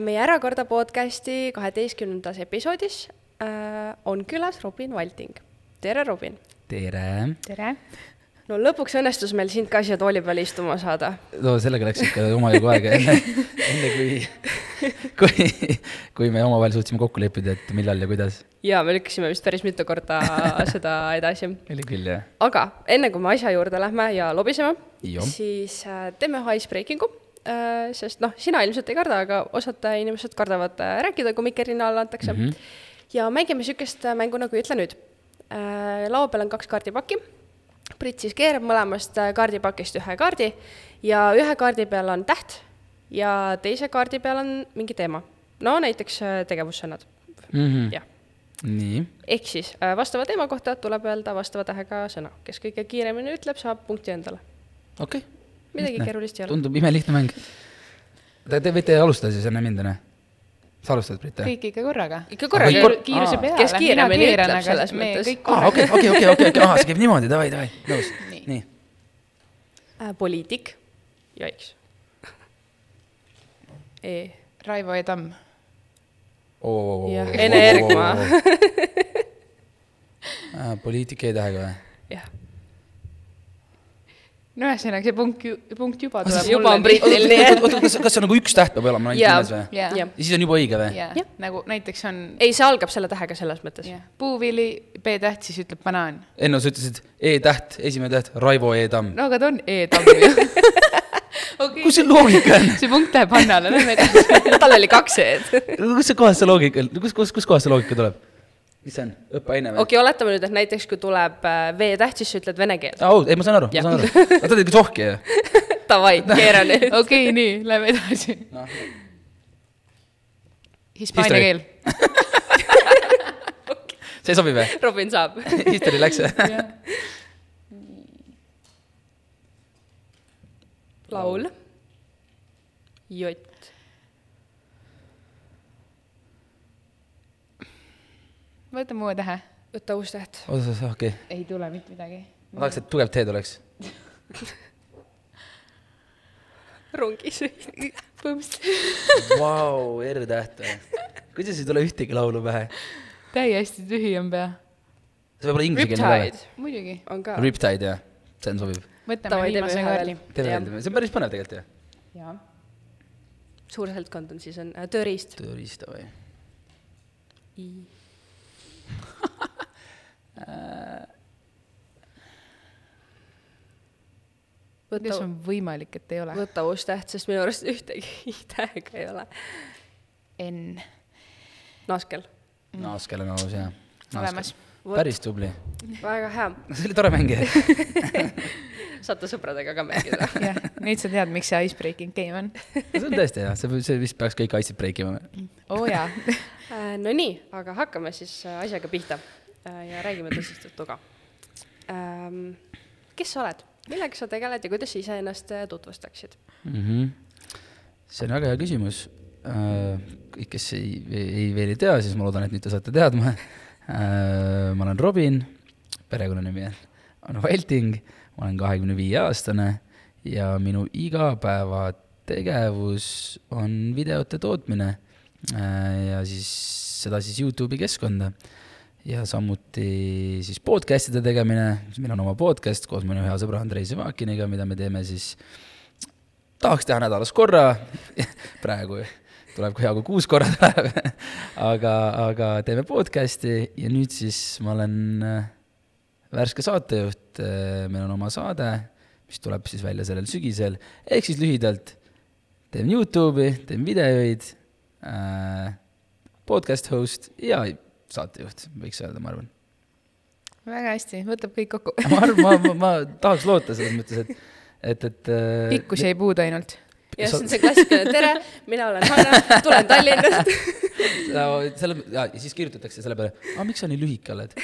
meie Ärakorda podcasti kaheteistkümnendas episoodis äh, on külas Robin Valting. tere, Robin! tere! tere! no lõpuks õnnestus meil sind ka siia tooli peale istuma saada. no sellega läks ikka omajagu aega enne, enne kui, kui, kui me omavahel suutsime kokku leppida, et millal ja kuidas. ja me lükkasime vist päris mitu korda seda edasi. oli küll, jah. aga enne kui me asja juurde lähme ja lobiseme, siis äh, teeme ühe icebreaking'u sest noh, sina ilmselt ei karda, aga osad inimesed kardavad äh, rääkida, kui mikrina alla antakse mm. -hmm. ja mängime niisugust mängu nagu Ütle nüüd äh,. laua peal on kaks kaardipakki Brit siis keerab mõlemast äh, kaardipakist ühe kaardi ja ühe kaardi peal on täht ja teise kaardi peal on mingi teema. no näiteks äh, tegevussõnad mm. -hmm. jah. nii. ehk siis äh, vastava teema kohta tuleb öelda vastava tähega sõna, kes kõige kiiremini ütleb, saab punkti endale. okei okay.. Midagi keerulist ei ole. tundub imelihtne mäng. Te, te võite alustada siis enne mind, onju sa alustad, Brit? kõik ikka korraga. ikka korraga kor. kiiruse peale. kes kiiremini ütleb selles mõttes. okei, okei, okei, okei, okei, ahah, see käib niimoodi, davai, davai, nõus, nii. Äh, poliitik, jaiks. E. Raivo E. Tamm. jah, Ene Ergma. poliitik E-tähega või? jah no ühesõnaga, see punkt, punkt juba tuleb mulle. juba on Britil, nii et. kas, kas see on nagu üks täht peab olema ainult nimes või? ja siis on juba õige või? jah, nagu näiteks on. ei, see algab selle tähega selles mõttes. puuvili, B-täht, siis ütleb banaan. enne sa ütlesid E-täht, esimene täht, Raivo E. Tamm. no aga ta on E-Tamm ju okay.. kus see loogika on? see punkt läheb Hannale, lähme edasi tal oli kaks E-d. kus see kohast see loogika, kus, kus, kus kohast see loogika tuleb? Mis see on, õppeaine või? okei okay,, oletame nüüd, et näiteks kui tuleb äh, V-täht, siis sa ütled vene keelt. aa, ei, ma saan aru, ma saan aru. aga ta oli ikka sohki ju. Davai, keera nüüd. okei nii, lähme edasi no.. Hispaania keel see sobib või? Robin saab History läks või? laul. jott. Võtame uue tähe. võta uus täht. oota, okei okay.. ei tule mitte midagi. ma tahaks, et tugev T tuleks rongisõit. Vau, R-täht või? kuidas ei tule ühtegi laulu pähe? täiesti tühi on pea. see võib olla inglise keelne ka? muidugi. on ka. Riptide, jah, see on sobiv. võtame viimase kaardi. see on päris põnev tegelikult ju. jaa. suur seltskond on siis, on äh, tööriist. tööriist, oi. Võta, kuidas on võimalik, et ei ole? võta uus täht, sest minu arust ühtegi tähega ei ole. N. Naaskel mm.. Naaskel on aus, jah. olemas. päris tubli. väga hea. see oli tore mäng saate sõpradega ka mängida. jah, nüüd sa tead, miks see icebreaking game on. see on tõesti hea, see, see vist peaks kõik ice break ima. oo jaa äh, Nonii, aga hakkame siis äh, asjaga pihta ja räägime tõsist juttu ka. Ähm, kes sa oled? millega sa tegeled ja kuidas sa iseennast äh, tutvustaksid mm? -hmm. see on väga hea küsimus. Äh, kõik, kes ei, ei veel ei tea, siis ma loodan, et nüüd te saate teadma. Äh, ma olen Robin, perekonnanimi on Valting, ma olen kahekümne viie aastane ja minu igapäevategevus on videote tootmine ja siis seda siis Youtube'i keskkonda ja samuti siis podcast'ide tegemine, meil on oma podcast koos minu hea sõbra Andrei Sevakiniga, mida me teeme siis, tahaks teha nädalas korra. Praegu tuleb ka hea, kui kuus korra tuleb. Aga, aga teeme podcast'i. Ja nüüd siis ma olen äh, värske saatejuht, äh, meil on oma saade, mis tuleb siis välja sellel sügisel, ehk siis lühidalt teen Youtube'i, teen videoid äh,, podcast host ja saatejuht, võiks öelda, ma arvan. väga hästi, võtab kõik kokku ma arvan, ma, ma, ma tahaks loota selles mõttes, et, et, et äh, pikkusi ei puudu ainult. jah, see on see klassikaline, tere, mina olen Hanna, tulen Tallinnast no, selle, ja siis kirjutatakse selle peale, aga miks sa nii lühike oled?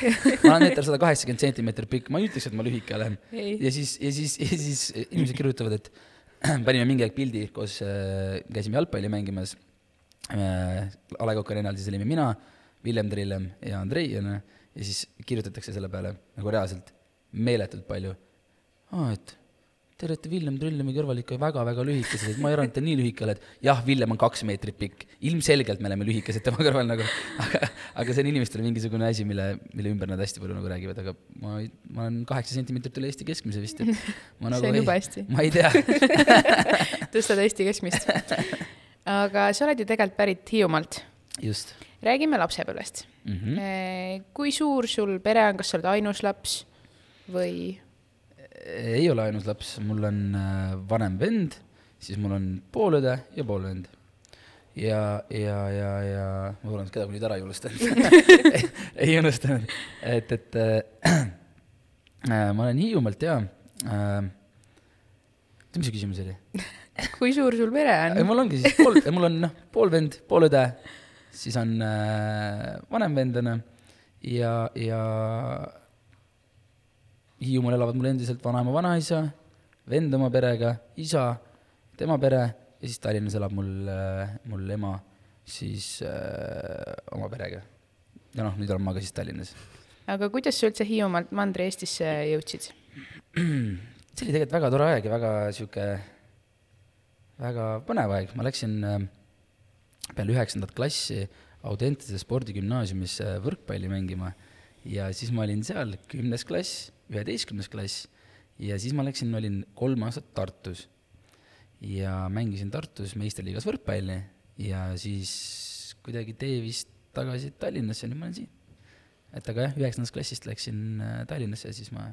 ma olen meeter sada kaheksakümmend sentimeetrit pikk, ma ei ütleks, et ma lühike olen. ja siis, ja siis, ja siis inimesed kirjutavad, et panime mingi aeg pildi koos äh,, käisime jalgpalli mängimas äh,. A Le Coq Arena'l siis olime mina Villem Trillem ja Andrei on ju, ja siis kirjutatakse selle peale nagu reaalselt meeletult palju. aa, et te olete Villem Trüllemi kõrval ikka väga-väga lühikesed, et ma ei arvanud, et te nii lühike oled. jah, Villem on kaks meetrit pikk, ilmselgelt me oleme lühikesed tema kõrval nagu, aga, aga see on inimestele mingisugune asi, mille, mille ümber nad hästi palju nagu räägivad, aga ma, ma olen kaheksa sentimeetrit üle Eesti keskmise vist, et ma nagu see on ei, jube hästi. ma ei tea tõstad Eesti keskmist. aga sa oled ju tegelikult pärit Hiiumaalt. just räägime lapsepõlvest mm. -hmm. kui suur sul pere on, kas sa oled ainus laps või? ei ole ainus laps, mul on äh, vanem vend, siis mul on poolõde ja poolvend. ja, ja, ja, ja ma et kedagi nüüd ära ei unustanud ei unustanud, et, et äh, äh, ma olen Hiiumaalt ja äh,. mis see küsimus oli? kui suur sul pere on? mul ongi siis pool, mul on noh, pool vend, pool õde, siis on äh, vanem vend on ja, ja Hiiumaal elavad mul endiselt vanaema, vanaisa, vend oma perega, isa, tema pere ja siis Tallinnas elab mul äh,, mul ema siis äh, oma perega. ja noh, nüüd olen ma ka siis Tallinnas. aga kuidas sa üldse Hiiumaalt Mandri-Eestisse jõudsid? see oli tegelikult väga tore aeg ja väga sihuke, väga põnev aeg, ma läksin äh, peale üheksandat klassi Audentese spordigümnaasiumisse võrkpalli mängima ja siis ma olin seal kümnes klass, üheteistkümnes klass ja siis ma läksin, olin kolm aastat Tartus ja mängisin Tartus meistriliigas võrkpalli ja siis kuidagi tee vist tagasi Tallinnasse nüüd ma olen siin. et aga jah, üheksandast klassist läksin äh, Tallinnasse ja siis ma,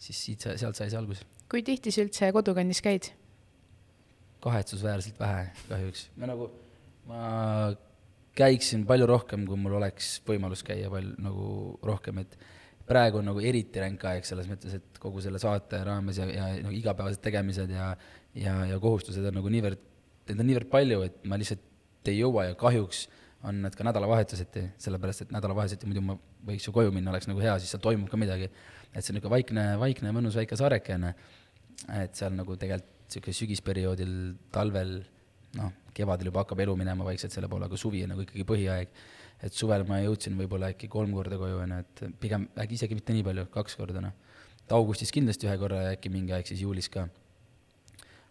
siis siit, sealt sai see alguse. kui tihti sa üldse kodukandis käid? kahetsusväärselt vähe kahjuks, ma nagu, ma käiksin palju rohkem, kui mul oleks võimalus käia palju nagu rohkem, et praegu on nagu eriti ränk aeg selles mõttes, et kogu selle saate raames ja, ja nagu igapäevased tegemised ja ja, ja kohustused on nagu niivõrd, neid on niivõrd palju, et ma lihtsalt ei jõua ja kahjuks on need ka nädalavahetuseti, sellepärast et nädalavahetuseti muidu ma võiks ju koju minna, oleks nagu hea, siis seal toimub ka midagi. et see on niisugune vaikne, vaikne mõnus väike saarekene, et seal nagu tegelikult niisugune sügisperioodil, talvel, noh, kevadel juba hakkab elu minema vaikselt selle poole, aga suvi on nagu ikkagi põhiaeg. et suvel ma jõudsin võib-olla äkki kolm korda koju, on ju, et pigem äkki isegi mitte nii palju, kaks korda, noh. et augustis kindlasti ühe korra ja äkki mingi aeg siis juulis ka.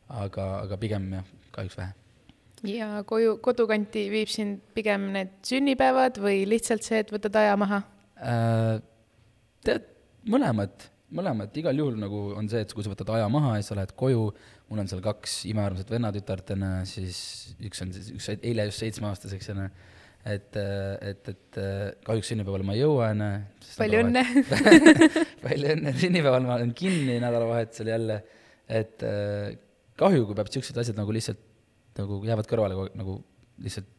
aga, aga pigem jah, kahjuks vähe. ja koju, kodukanti viib sind pigem need sünnipäevad või lihtsalt see, et võtad aja maha? Äh, tead, mõlemat, mõlemat, igal juhul nagu on see, et kui sa võtad aja maha ja sa lähed koju, mul on seal kaks imearmsat vennatütart, on ju, siis üks on siis, üks eile just seitsmeaastaseks, on ju, et, et, et kahjuks sünnipäeval ma ei jõua, on ju. palju õnne! palju õnne, sünnipäeval ma olen kinni nädalavahetusel jälle, et äh, kahju, kui peab siuksed asjad nagu lihtsalt nagu jäävad kõrvale nagu lihtsalt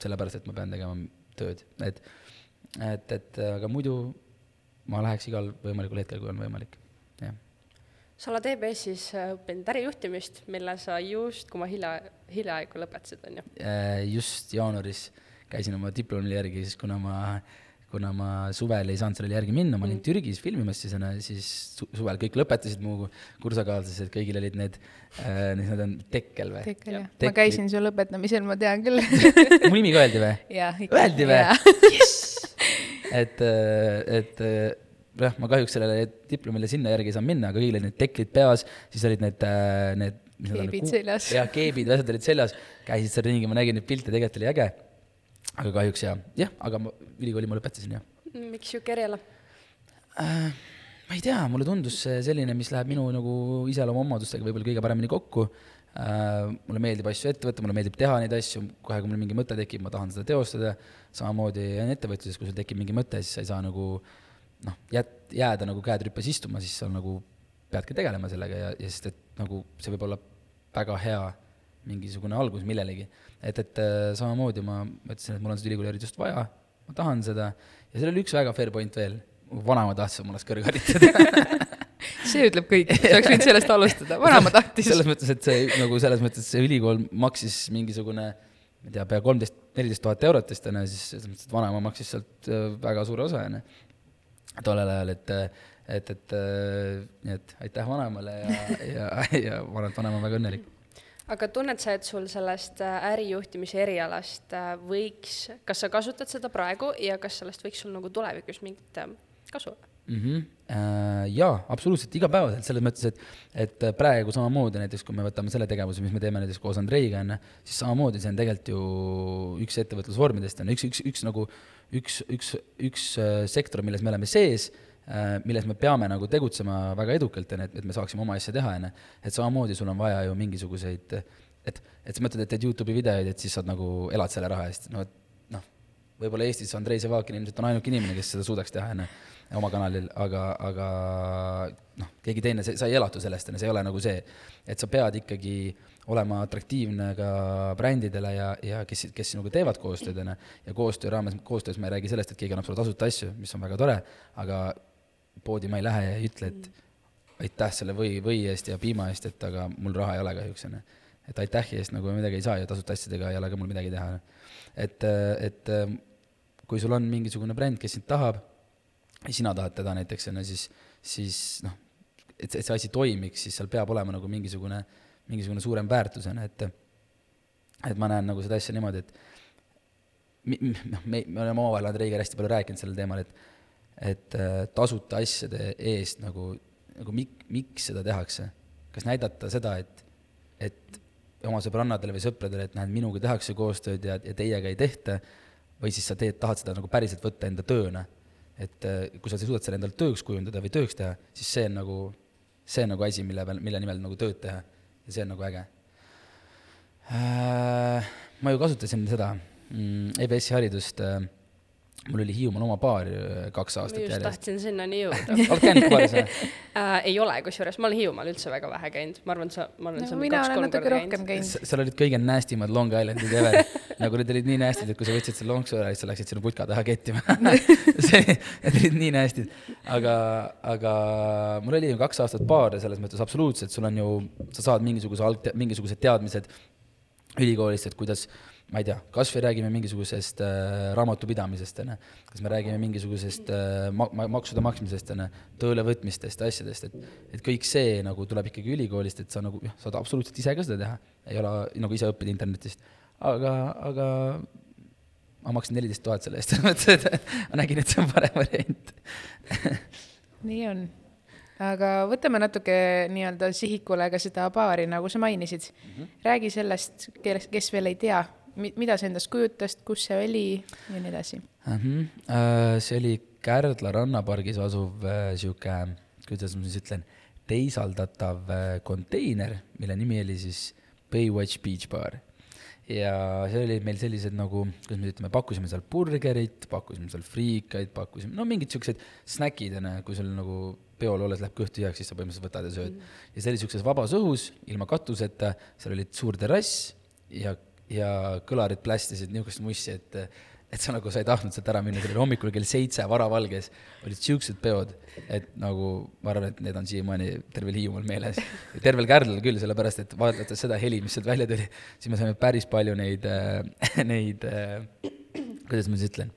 sellepärast, et ma pean tegema tööd, et et, et aga muidu ma läheks igal võimalikul hetkel, kui on võimalik, jah. sa oled EBS-is äh, õppinud ärijuhtimist, mille sa just, kui ma hilja, hiljaaegu lõpetasid, on ju. Äh, just jaanuaris käisin oma diplomile järgi, siis kuna ma, kuna ma suvel ei saanud sellele järgi minna, ma olin Türgis filmimas siis, siis su- suvel kõik lõpetasid mu kursakaaslased, kõigil olid need äh,, mis nad on, tekkel või? tekkel jah, ma käisin su lõpetamisel, ma tean küll. mu nimi ka öeldi või? Öeldi või? et, et äh, jah, ma kahjuks sellele diplomile sinna järgi ei saanud minna, aga kõigil olid need teklid peas, siis olid need, need mis need Keebid ku- seljas. jah, keebid, asjad olid seljas, käisid seal ringi, ma nägin neid pilte, tegelikult oli äge. aga kahjuks jah, jah, aga ma ülikooli ma lõpetasin jah miks sihuke eriala? äh,. ma ei tea, mulle tundus see selline, mis läheb minu nagu iseloomuomadustega võib-olla kõige paremini kokku äh,. Mulle meeldib asju ette võtta, mulle meeldib teha neid asju, kohe kui mul mingi mõte tekib, ma tahan seda teostada. samamoodi on ettevõtluses, kui sul tekib mingi mõte, siis sa ei saa nagu noh, jät-, jääda nagu käed rüpes istuma, siis sa nagu peadki tegelema sellega ja, ja sest, et nagu see võib olla väga hea mingisugune algus millelegi. et, et äh, samamoodi ma mõtlesin, et mul on seda ülikooli just vaja, ma tahan seda ja seal oli üks väga fair point veel, mu vanaema tahtis, et mul oleks kõrgharidus see ütleb kõik, sa oleks võinud sellest alustada, vanaema tahtis. selles mõttes, et see nagu selles mõttes see ülikool maksis mingisugune ma ei tea, pea kolmteist, neliteist tuhat eurot vist on ju, siis selles mõttes, et vanaema maksis sealt äh, väga suure osa on ju. tollel ajal, et, et, et äh, nii et aitäh vanaemale ja, ja, ja ma arvan, et vanaema on väga õnnelik. aga tunned sa, et sul sellest äh, ärijuhtimise erialast äh, võiks, kas sa kasutad seda praegu ja kas sellest võiks sul nagu tulevikus mingit äh, kasu olla? Mm. -hmm. Jaa, absoluutselt, igapäevaselt, selles mõttes, et, et praegu samamoodi näiteks, kui me võtame selle tegevuse, mis me teeme näiteks koos Andreiga, on ju, siis samamoodi see on tegelikult ju üks ettevõtlusvormidest, on üks, üks, üks nagu, üks, üks, üks äh, sektor, milles me oleme sees Äh, milles me peame nagu tegutsema väga edukalt, on ju, et, et me saaksime oma asja teha, on ju. et samamoodi sul on vaja ju mingisuguseid, et, et sa mõtled, et teed Youtube'i videoid, et siis saad nagu, elad selle raha eest, no et noh, võib-olla Eestis Andrei Sevakin ilmselt on ainuke inimene, kes seda suudaks teha, on ju, oma kanalil, aga, aga noh, keegi teine, sa ei elatu sellest, on ju, see ei ole nagu see. et sa pead ikkagi olema atraktiivne ka brändidele ja, ja kes, kes sinuga teevad koostööd, on ju, ja koostöö raames, koostöös ma ei räägi sellest, et keegi annab sulle tasuta asju, mis on väga tore, aga poodi ma ei lähe ja ei ütle, et aitäh selle või, või eest ja piima eest, et aga mul raha ei ole kahjuks, onju. et aitähi eest nagu midagi ei saa ja tasuta asjadega ei ole ka mul midagi teha. et, et kui sul on mingisugune bränd, kes sind tahab, ja sina tahad teda näiteks, onju, siis, siis noh, et, et see asi toimiks, siis seal peab olema nagu mingisugune, mingisugune suurem väärtus, onju, et et ma näen nagu seda asja niimoodi, et noh, me, me oleme omavahel Andreiga hästi palju rääkinud sellel teemal, et et äh, tasuta asjade eest nagu, nagu mik-, miks seda tehakse. kas näidata seda, et, et oma sõbrannadele või sõpradele, et näed, minuga tehakse koostööd ja, ja teiega ei tehta, või siis sa teed, tahad seda nagu päriselt võtta enda tööna. Et äh, kui sa suudad selle endale tööks kujundada või tööks teha, siis see on nagu, see on nagu asi, mille peal, mille nimel nagu tööd teha. ja see on nagu äge äh,. ma ju kasutasin seda mm, EBS-i haridust äh, mul oli Hiiumaal oma baar äh, kaks aastat järjest. tahtsin sinnani jõuda oled käinud baaris või äh,? ei ole, kusjuures ma olen Hiiumaal üldse väga vähe käinud, ma arvan, sa, ma olen no, seal kaks-kolm korda käinud, käinud.. seal olid kõige nastimad Long Islandid ever nagu need olid nii nastid, et kui sa võtsid selle lonksu ära, siis sa läksid sinna putka taha kettima see, need olid nii nastid. aga, aga mul oli ju kaks aastat baar ja selles mõttes absoluutselt, sul on ju, sa saad mingisuguse alg-, mingisugused teadmised ülikoolist, et kuidas ma ei tea, kas või räägime mingisugusest äh, raamatupidamisest, on ju, kas me räägime mingisugusest äh, ma-, ma-, maksude maksmisest, on ju, töölevõtmistest, asjadest, et et kõik see nagu tuleb ikkagi ülikoolist, et sa nagu jah, saad absoluutselt ise ka seda teha, ei ole nagu ise õppida internetist, aga, aga ma maksin neliteist tuhat selle eest, selles mõttes, et ma nägin, et see on parem variant. Nii on. Aga võtame natuke nii-öelda sihikule ka seda baari, nagu sa mainisid. Mm. -hmm. räägi sellest, kes, kes veel ei tea, mida see endast kujutas, kus see oli ja nii edasi uh? -huh. see oli Kärdla rannapargis asuv äh, sihuke, kuidas ma siis ütlen, teisaldatav äh, konteiner, mille nimi oli siis Baywatch Beach Bar. ja see oli meil sellised nagu, kuidas me ütleme, pakkusime seal burgerit, pakkusime seal friikaid, pakkusime, no mingid siuksed snäkid, onju, kui sul nagu peol olles läheb kõht tühjaks, siis sa põhimõtteliselt võtad ja sööd mm.. ja see oli siukses vabas õhus, ilma katuseta, seal oli suur terrass ja ja kõlarid plästisid niisugust mussi, et et sa nagu, sa ei tahtnud sealt ära minna, see oli hommikul kell seitse varavalges, olid siuksed peod, et nagu ma arvan, et need on siiamaani tervel Hiiumaal meeles. tervel Kärdlal küll, sellepärast et vaadates seda heli, mis sealt välja tuli, siis me saime päris palju neid äh,, neid äh,, kuidas ma siis ütlen,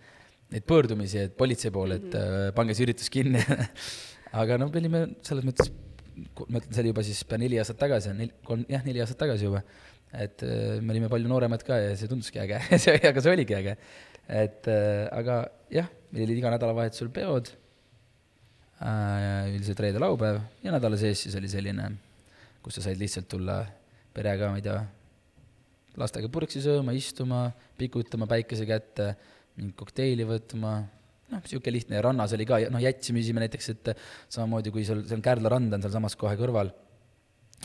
neid pöördumisi, et politsei poole, et äh, pange see üritus kinni. Aga no me olime selles mõttes, ma ütlen, see oli juba siis pea neli aastat tagasi, kolm, jah, neli aastat tagasi juba et äh, me olime palju nooremad ka ja see tunduski äge. See, aga see oligi äge. et äh, aga jah, meil olid iga nädalavahetusel peod. Äh,, üldiselt reede-laupäev ja nädala sees siis oli selline, kus sa said lihtsalt tulla perega, ma ei tea, lastega purksi sööma, istuma, pikutama päikese kätte, mingit kokteili võtma, noh, niisugune lihtne ja rannas oli ka, noh, jätsi müüsime näiteks, et samamoodi kui seal, seal Kärdla rand on sealsamas kohe kõrval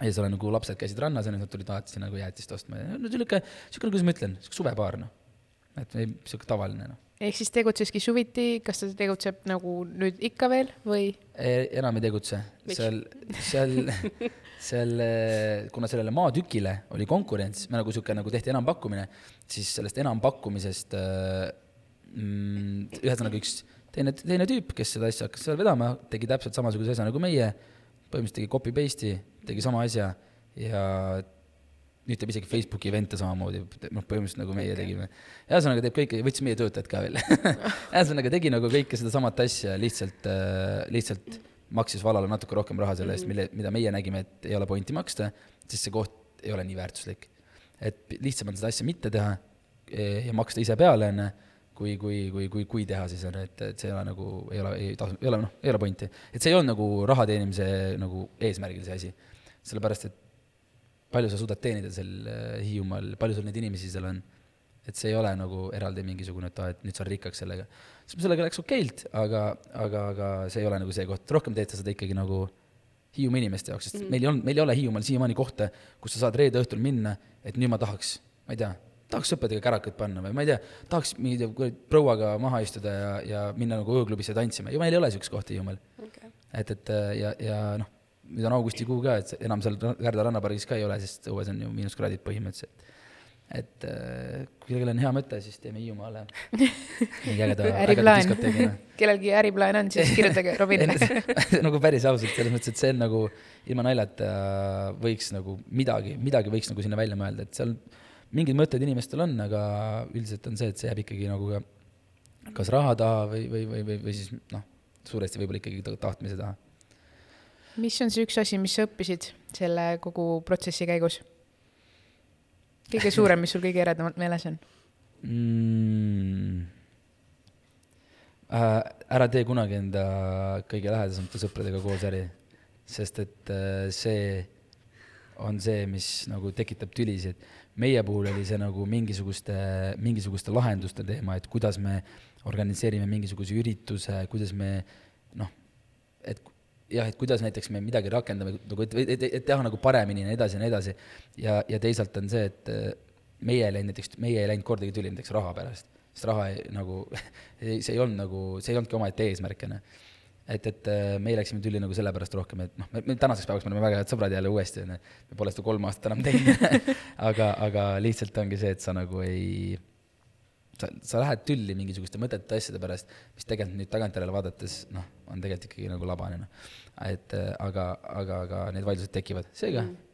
ja seal on nagu lapsed käisid rannas ja nad tulid alati nagu jäätist ostma ja no niisugune, niisugune, kuidas ma ütlen, niisugune suvebaar, noh. et niisugune tavaline, noh. ehk siis tegutseski suviti, kas ta tegutseb nagu nüüd ikka veel või e,? enam ei tegutse, seal, seal seal, kuna sellele maatükile oli konkurents, me nagu niisugune nagu tehti enampakkumine, siis sellest enampakkumisest äh, mm, ühesõnaga üks teine, teine tüüp, kes seda asja hakkas seal vedama, tegi täpselt samasuguse asja nagu meie, põhimõtteliselt tegi copy paste'i tegi sama asja ja nüüd teeb isegi Facebooki event'e samamoodi, noh, põhimõtteliselt nagu meie okay. tegime. ühesõnaga teeb kõike, võttis meie töötajad ka veel ühesõnaga tegi nagu kõike sedasamat asja, lihtsalt, äh, lihtsalt maksis vallale natuke rohkem raha selle eest, mhm. mille, mida meie nägime, et ei ole pointi maksta, sest see koht ei ole nii väärtuslik. et lihtsam on seda asja mitte teha e, ja maksta ise peale, on ju, kui, kui, kui, kui, kui teha siis on, et, et see ei ole nagu, ei ole, ei tasu, ei ole noh, ei ole pointi. et see ei olnud nagu raha teenimise nagu eesmärgil see asi. sellepärast, et palju sa suudad teenida seal äh, Hiiumaal, palju sul neid inimesi seal on, et see ei ole nagu eraldi mingisugune, et aa, et nüüd sa oled rikkaks sellega. sellega läks okeilt, aga, aga, aga see ei ole nagu see koht, rohkem teed sa seda ikkagi nagu Hiiumaa inimeste jaoks, sest mm meil ei olnud, meil ei ole Hiiumaal siiamaani kohta, kus sa saad reede õhtul minna, et nüüd ma tahaks, ma ei tea, tahaks sõpradega kärakat panna või ma ei tea, tahaks mingi prouaga maha istuda ja, ja minna nagu ööklubisse tantsima. Ja meil ei ole niisugust kohta Hiiumaal okay.. et, et ja, ja noh, nüüd on augustikuu ka, et enam seal Kärdla rannapargis ka ei ole, sest õues on ju miinuskraadid põhimõtteliselt. et kui kellelgi on hea mõte, siis teeme Hiiumaale. Ägeda diskoteegi. kellelgi äriplaan on, siis kirjutage Robinile. Nagu päris ausalt, selles mõttes, et see on nagu ilma naljata võiks nagu midagi, midagi võiks nagu sinna välja mõelda, et seal mingid mõtted inimestel on, aga üldiselt on see, et see jääb ikkagi nagu ka kas raha taha või, või, või, või, või siis noh, suuresti võib-olla ikkagi tahtmise taha. mis on see üks asi, mis sa õppisid selle kogu protsessi käigus? kõige suurem, mis sul kõige eredamalt meeles on mm.? Äh, ära tee kunagi enda kõige lähedasemate sõpradega koos äri, sest et äh, see on see, mis nagu tekitab tülisid meie puhul oli see nagu mingisuguste, mingisuguste lahenduste teema, et kuidas me organiseerime mingisuguse ürituse, kuidas me noh, et jah, et kuidas näiteks me midagi rakendame, nagu et, et, et teha nagu paremini ja nii edasi ja nii edasi. ja, ja teisalt on see, et meie ei läinud näiteks, meie ei läinud kordagi tüli näiteks raha pärast, sest raha ei, nagu see ei olnud nagu, see ei olnudki omaette eesmärk, on ju et, et äh, me läksime tülli nagu sellepärast rohkem, et noh, me tänaseks päevaks me oleme väga head sõbrad jälle uuesti, onju. me pole seda kolm aastat enam teinud aga, aga lihtsalt ongi see, et sa nagu ei, sa, sa lähed tülli mingisuguste mõttetute asjade pärast, mis tegelikult nüüd tagantjärele vaadates, noh, on tegelikult ikkagi nagu labane, noh. et äh, aga, aga, aga need vaidlused tekivad, seega mm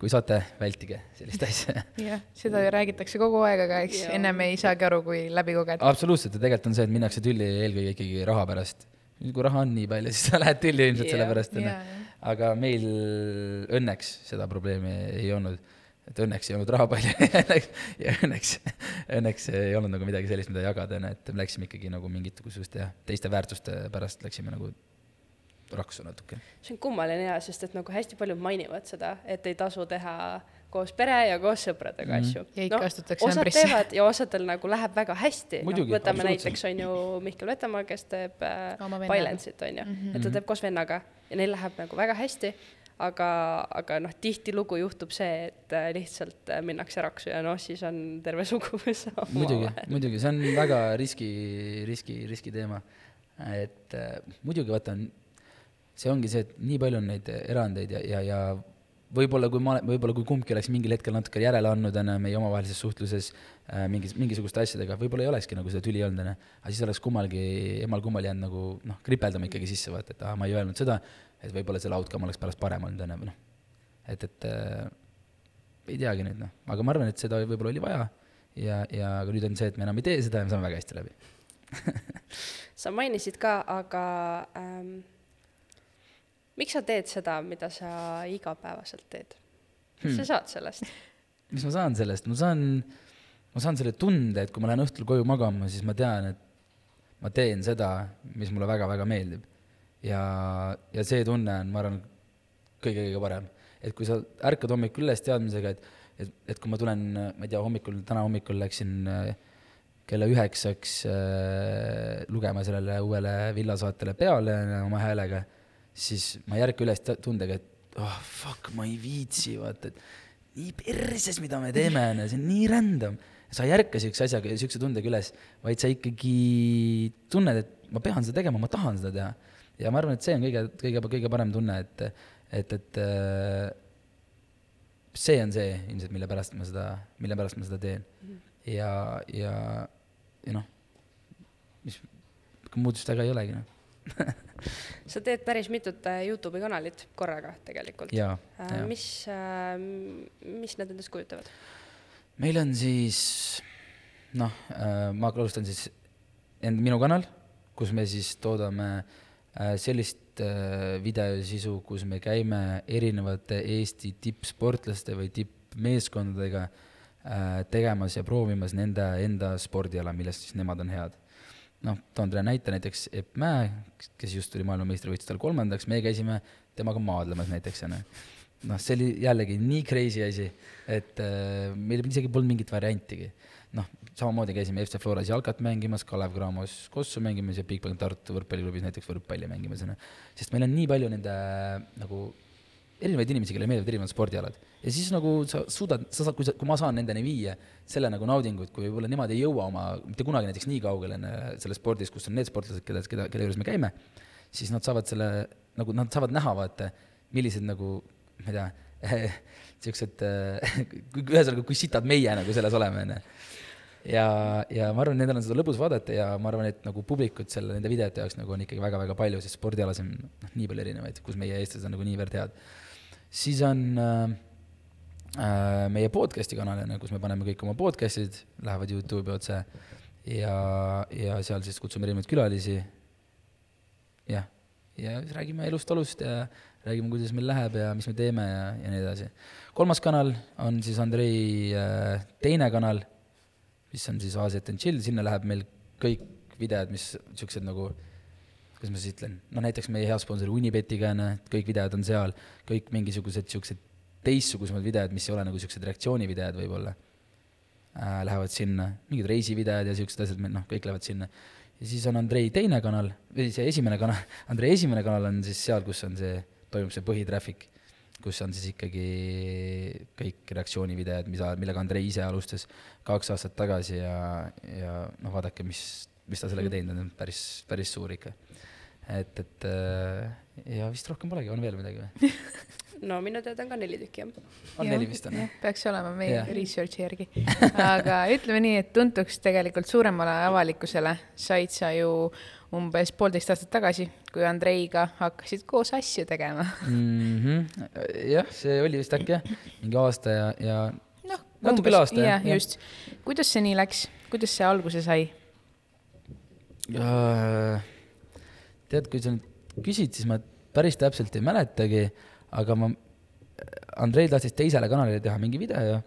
kui saate, vältige sellist asja. jah, seda ju räägitakse kogu aeg, aga eks ennem ei saagi aru, kui läbi kogeda. absoluutselt ja tegelikult on see, et minnakse tülli eelkõige ikkagi raha pärast kui raha on nii palju, siis sa lähed tülli ilmselt yeah, sellepärast, onju yeah,. Yeah. aga meil õnneks seda probleemi ei olnud. et õnneks ei olnud raha palju ja õnneks, õnneks ei olnud nagu midagi sellist, mida jagada, onju, et me läksime ikkagi nagu mingisuguste jah, teiste väärtuste pärast läksime nagu raksu natuke. see on kummaline ja, sest et nagu hästi paljud mainivad seda, et ei tasu teha koos pere ja koos sõpradega mm. asju. ja ikka no, astutakse osad ämbrisse. teevad ja osadel nagu läheb väga hästi. No, võtame näiteks on ju Mihkel Vetemaa, kes teeb äh, Bailensit on ju mm, -hmm. et ta teeb koos vennaga ja neil läheb nagu väga hästi aga, aga noh, tihtilugu juhtub see, et äh, lihtsalt äh, minnakse raksu ja noh, siis on terve suguvõsa muidugi, muidugi, see on väga riski, riski, riskiteema. et äh, muidugi vaata, see ongi see, et nii palju on neid erandeid ja, ja, ja võib-olla kui ma, võib-olla kui kumbki oleks mingil hetkel natuke järele andnud, on ju, meie omavahelises suhtluses äh, mingis, mingisuguste asjadega, võib-olla ei olekski nagu seda tüli olnud, on ju. aga siis oleks kummalgi, emal-kummal jäänud nagu noh, kripeldama ikkagi sisse, vaata, et aa, ma ei öelnud seda, et võib-olla see outcome oleks pärast parem olnud, on ju, või noh. et, et äh, ei teagi nüüd, noh, aga ma arvan, et seda võib-olla oli vaja ja, ja aga nüüd on see, et me enam ei tee seda ja me saame väga hästi läbi sa mainisid ka, aga ähm miks sa teed seda, mida sa igapäevaselt teed? mis hmm. sa saad sellest? mis ma saan sellest, ma saan, ma saan selle tunde, et kui ma lähen õhtul koju magama, siis ma tean, et ma teen seda, mis mulle väga-väga meeldib. ja, ja see tunne on, ma arvan, kõige-kõige parem. et kui sa ärkad hommikul üles teadmisega, et, et, et kui ma tulen, ma ei tea, hommikul, täna hommikul läksin äh, kella üheksaks äh, lugema sellele uuele villasaatele peale oma häälega siis ma ei ärka üles tundega, et oh fuck, ma ei viitsi, vaata, et nii perses, mida me teeme, onju, see on nii random. sa ei ärka siukse asjaga, siukse tundega üles, vaid sa ikkagi tunned, et ma pean seda tegema, ma tahan seda teha. ja ma arvan, et see on kõige, kõige, kõige parem tunne, et, et, et äh, see on see ilmselt, mille pärast ma seda, mille pärast ma seda teen. ja, ja, ja noh, mis, muutust väga ei olegi, noh sa teed päris mitut äh, Youtube'i kanalit korraga tegelikult. Äh, mis, äh, mis need endast kujutavad? meil on siis noh, ma alustan siis end-, minu kanal, kus me siis toodame sellist videosisu, kus me käime erinevate Eesti tippsportlaste või tippmeeskondadega tegemas ja proovimas nende enda spordiala, milles siis nemad on head. Noh, toon teile näite näiteks Epp Mäe, kes just tuli maailmameistrivõistlustel kolmandaks, me käisime temaga maadlemas näiteks, onju. noh, see oli jällegi nii crazy asi, et äh, meil isegi polnud mingit variantigi. noh, samamoodi käisime FC Floras jalkat mängimas, Kalev Cramos kossu mängimas ja Bigbank Tartu võrkpalliklubis näiteks võrkpalli mängimas, onju. sest meil on nii palju nende nagu erinevaid inimesi, kellele meeldivad erinevad spordialad. Ja siis nagu sa suudad, sa saad, kui sa, kui ma saan nendeni viia selle nagu naudingut, kui võib-olla nemad ei jõua oma, mitte kunagi näiteks nii kaugele selles spordis, kus on need sportlased, keda, keda, kelle juures me käime, siis nad saavad selle, nagu nad saavad näha, vaata, millised nagu, ma ei tea, siuksed, ühesõnaga, kui sitad meie nagu selles oleme, onju. Ja, ja ma arvan, nendel on seda lõbus vaadata ja ma arvan, et nagu publikut selle, nende videote jaoks nagu on ikkagi väga-väga palju, sest spordialas on noh, nii palju erinevaid, kus meie eestlased on nagu niivõrd head. Siis on äh, äh, meie podcast'i kanal, on ju, kus me paneme kõik oma podcast'id, lähevad Youtube'i otse ja, ja seal siis kutsume erinevaid külalisi. jah, ja siis räägime elust-olust ja räägime, kuidas meil läheb ja mis me teeme ja, ja nii edasi. kolmas kanal on siis Andrei äh, teine kanal, mis on siis Asiat and Chill, sinna läheb meil kõik videod, mis siuksed nagu kuidas ma siis ütlen, noh näiteks meie hea sponsor Unibetiga on, kõik videod on seal, kõik mingisugused siuksed teistsugusemad videod, mis ei ole nagu siuksed reaktsioonivideod võib-olla. Äh,, lähevad sinna, mingid reisivideod ja siuksed asjad, noh, kõik lähevad sinna. ja siis on Andrei teine kanal, või see esimene kanal, Andrei esimene kanal on siis seal, kus on see, toimub see põhitraffic, kus on siis ikkagi kõik reaktsioonivideod, mida, millega Andrei ise alustas kaks aastat tagasi ja, ja noh, vaadake, mis, mis ta sellega teinud on, päris, päris suur ikka et, et äh, ja vist rohkem polegi, on veel midagi või? no minu teada on ka neli tükki, jah. on ja, neli vist, on jah? peaks olema meie ja. research'i järgi. aga ütleme nii, et tuntuks tegelikult suuremale avalikkusele said sa ju umbes poolteist aastat tagasi, kui Andreiga hakkasid koos asju tegema mm. -hmm. jah, see oli vist äkki jah, mingi aasta ja, ja noh, natuke üle aasta. jah, just. kuidas see nii läks, kuidas see alguse sai uh,? Tead, kui sa nüüd küsid, siis ma päris täpselt ei mäletagi, aga ma, Andrei tahtis teisele kanalile teha mingi video ja,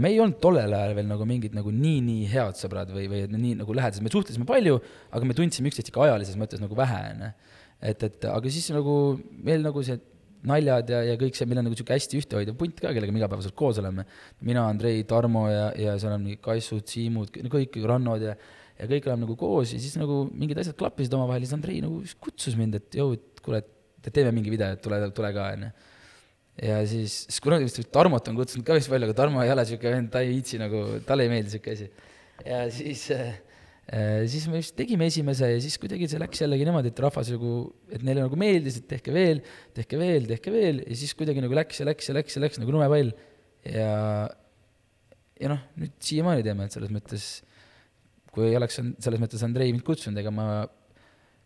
me ei olnud tollel ajal veel nagu mingid nagu nii-nii head sõbrad või, või nii nagu lähedased, me suhtlesime palju, aga me tundsime üksteist ikka ajalises mõttes nagu vähe, onju. et, et aga siis nagu meil nagu see naljad ja, ja kõik see, meil on nagu niisugune hästi ühtehoidev punt ka, kellega me igapäevaselt koos oleme. mina, Andrei, Tarmo ja, ja seal on Kaissud, Siimud, kõik Rannod ja ja kõik oleme nagu koos ja siis nagu mingid asjad klappisid omavahel siis Andrei nagu kutsus mind, et jõu, et kuule, et teeme mingi video, et tule, tule ka, onju. ja siis, siis kunagi vist Tarmot on kutsunud ka vist palju, aga Tarmo ei ole siuke vend, ta ei viitsi nagu, talle ei meeldi siuke asi. ja siis äh, siis me just tegime esimese ja siis kuidagi see läks jällegi niimoodi, et rahvas nagu, et neile nagu meeldis, et tehke veel, tehke veel, tehke veel ja siis kuidagi nagu läks ja läks ja läks ja läks nagu lumepall. ja, ja noh, nüüd siiamaani teeme, et selles mõttes kui ei oleks selles mõttes Andrei mind kutsunud, ega ma,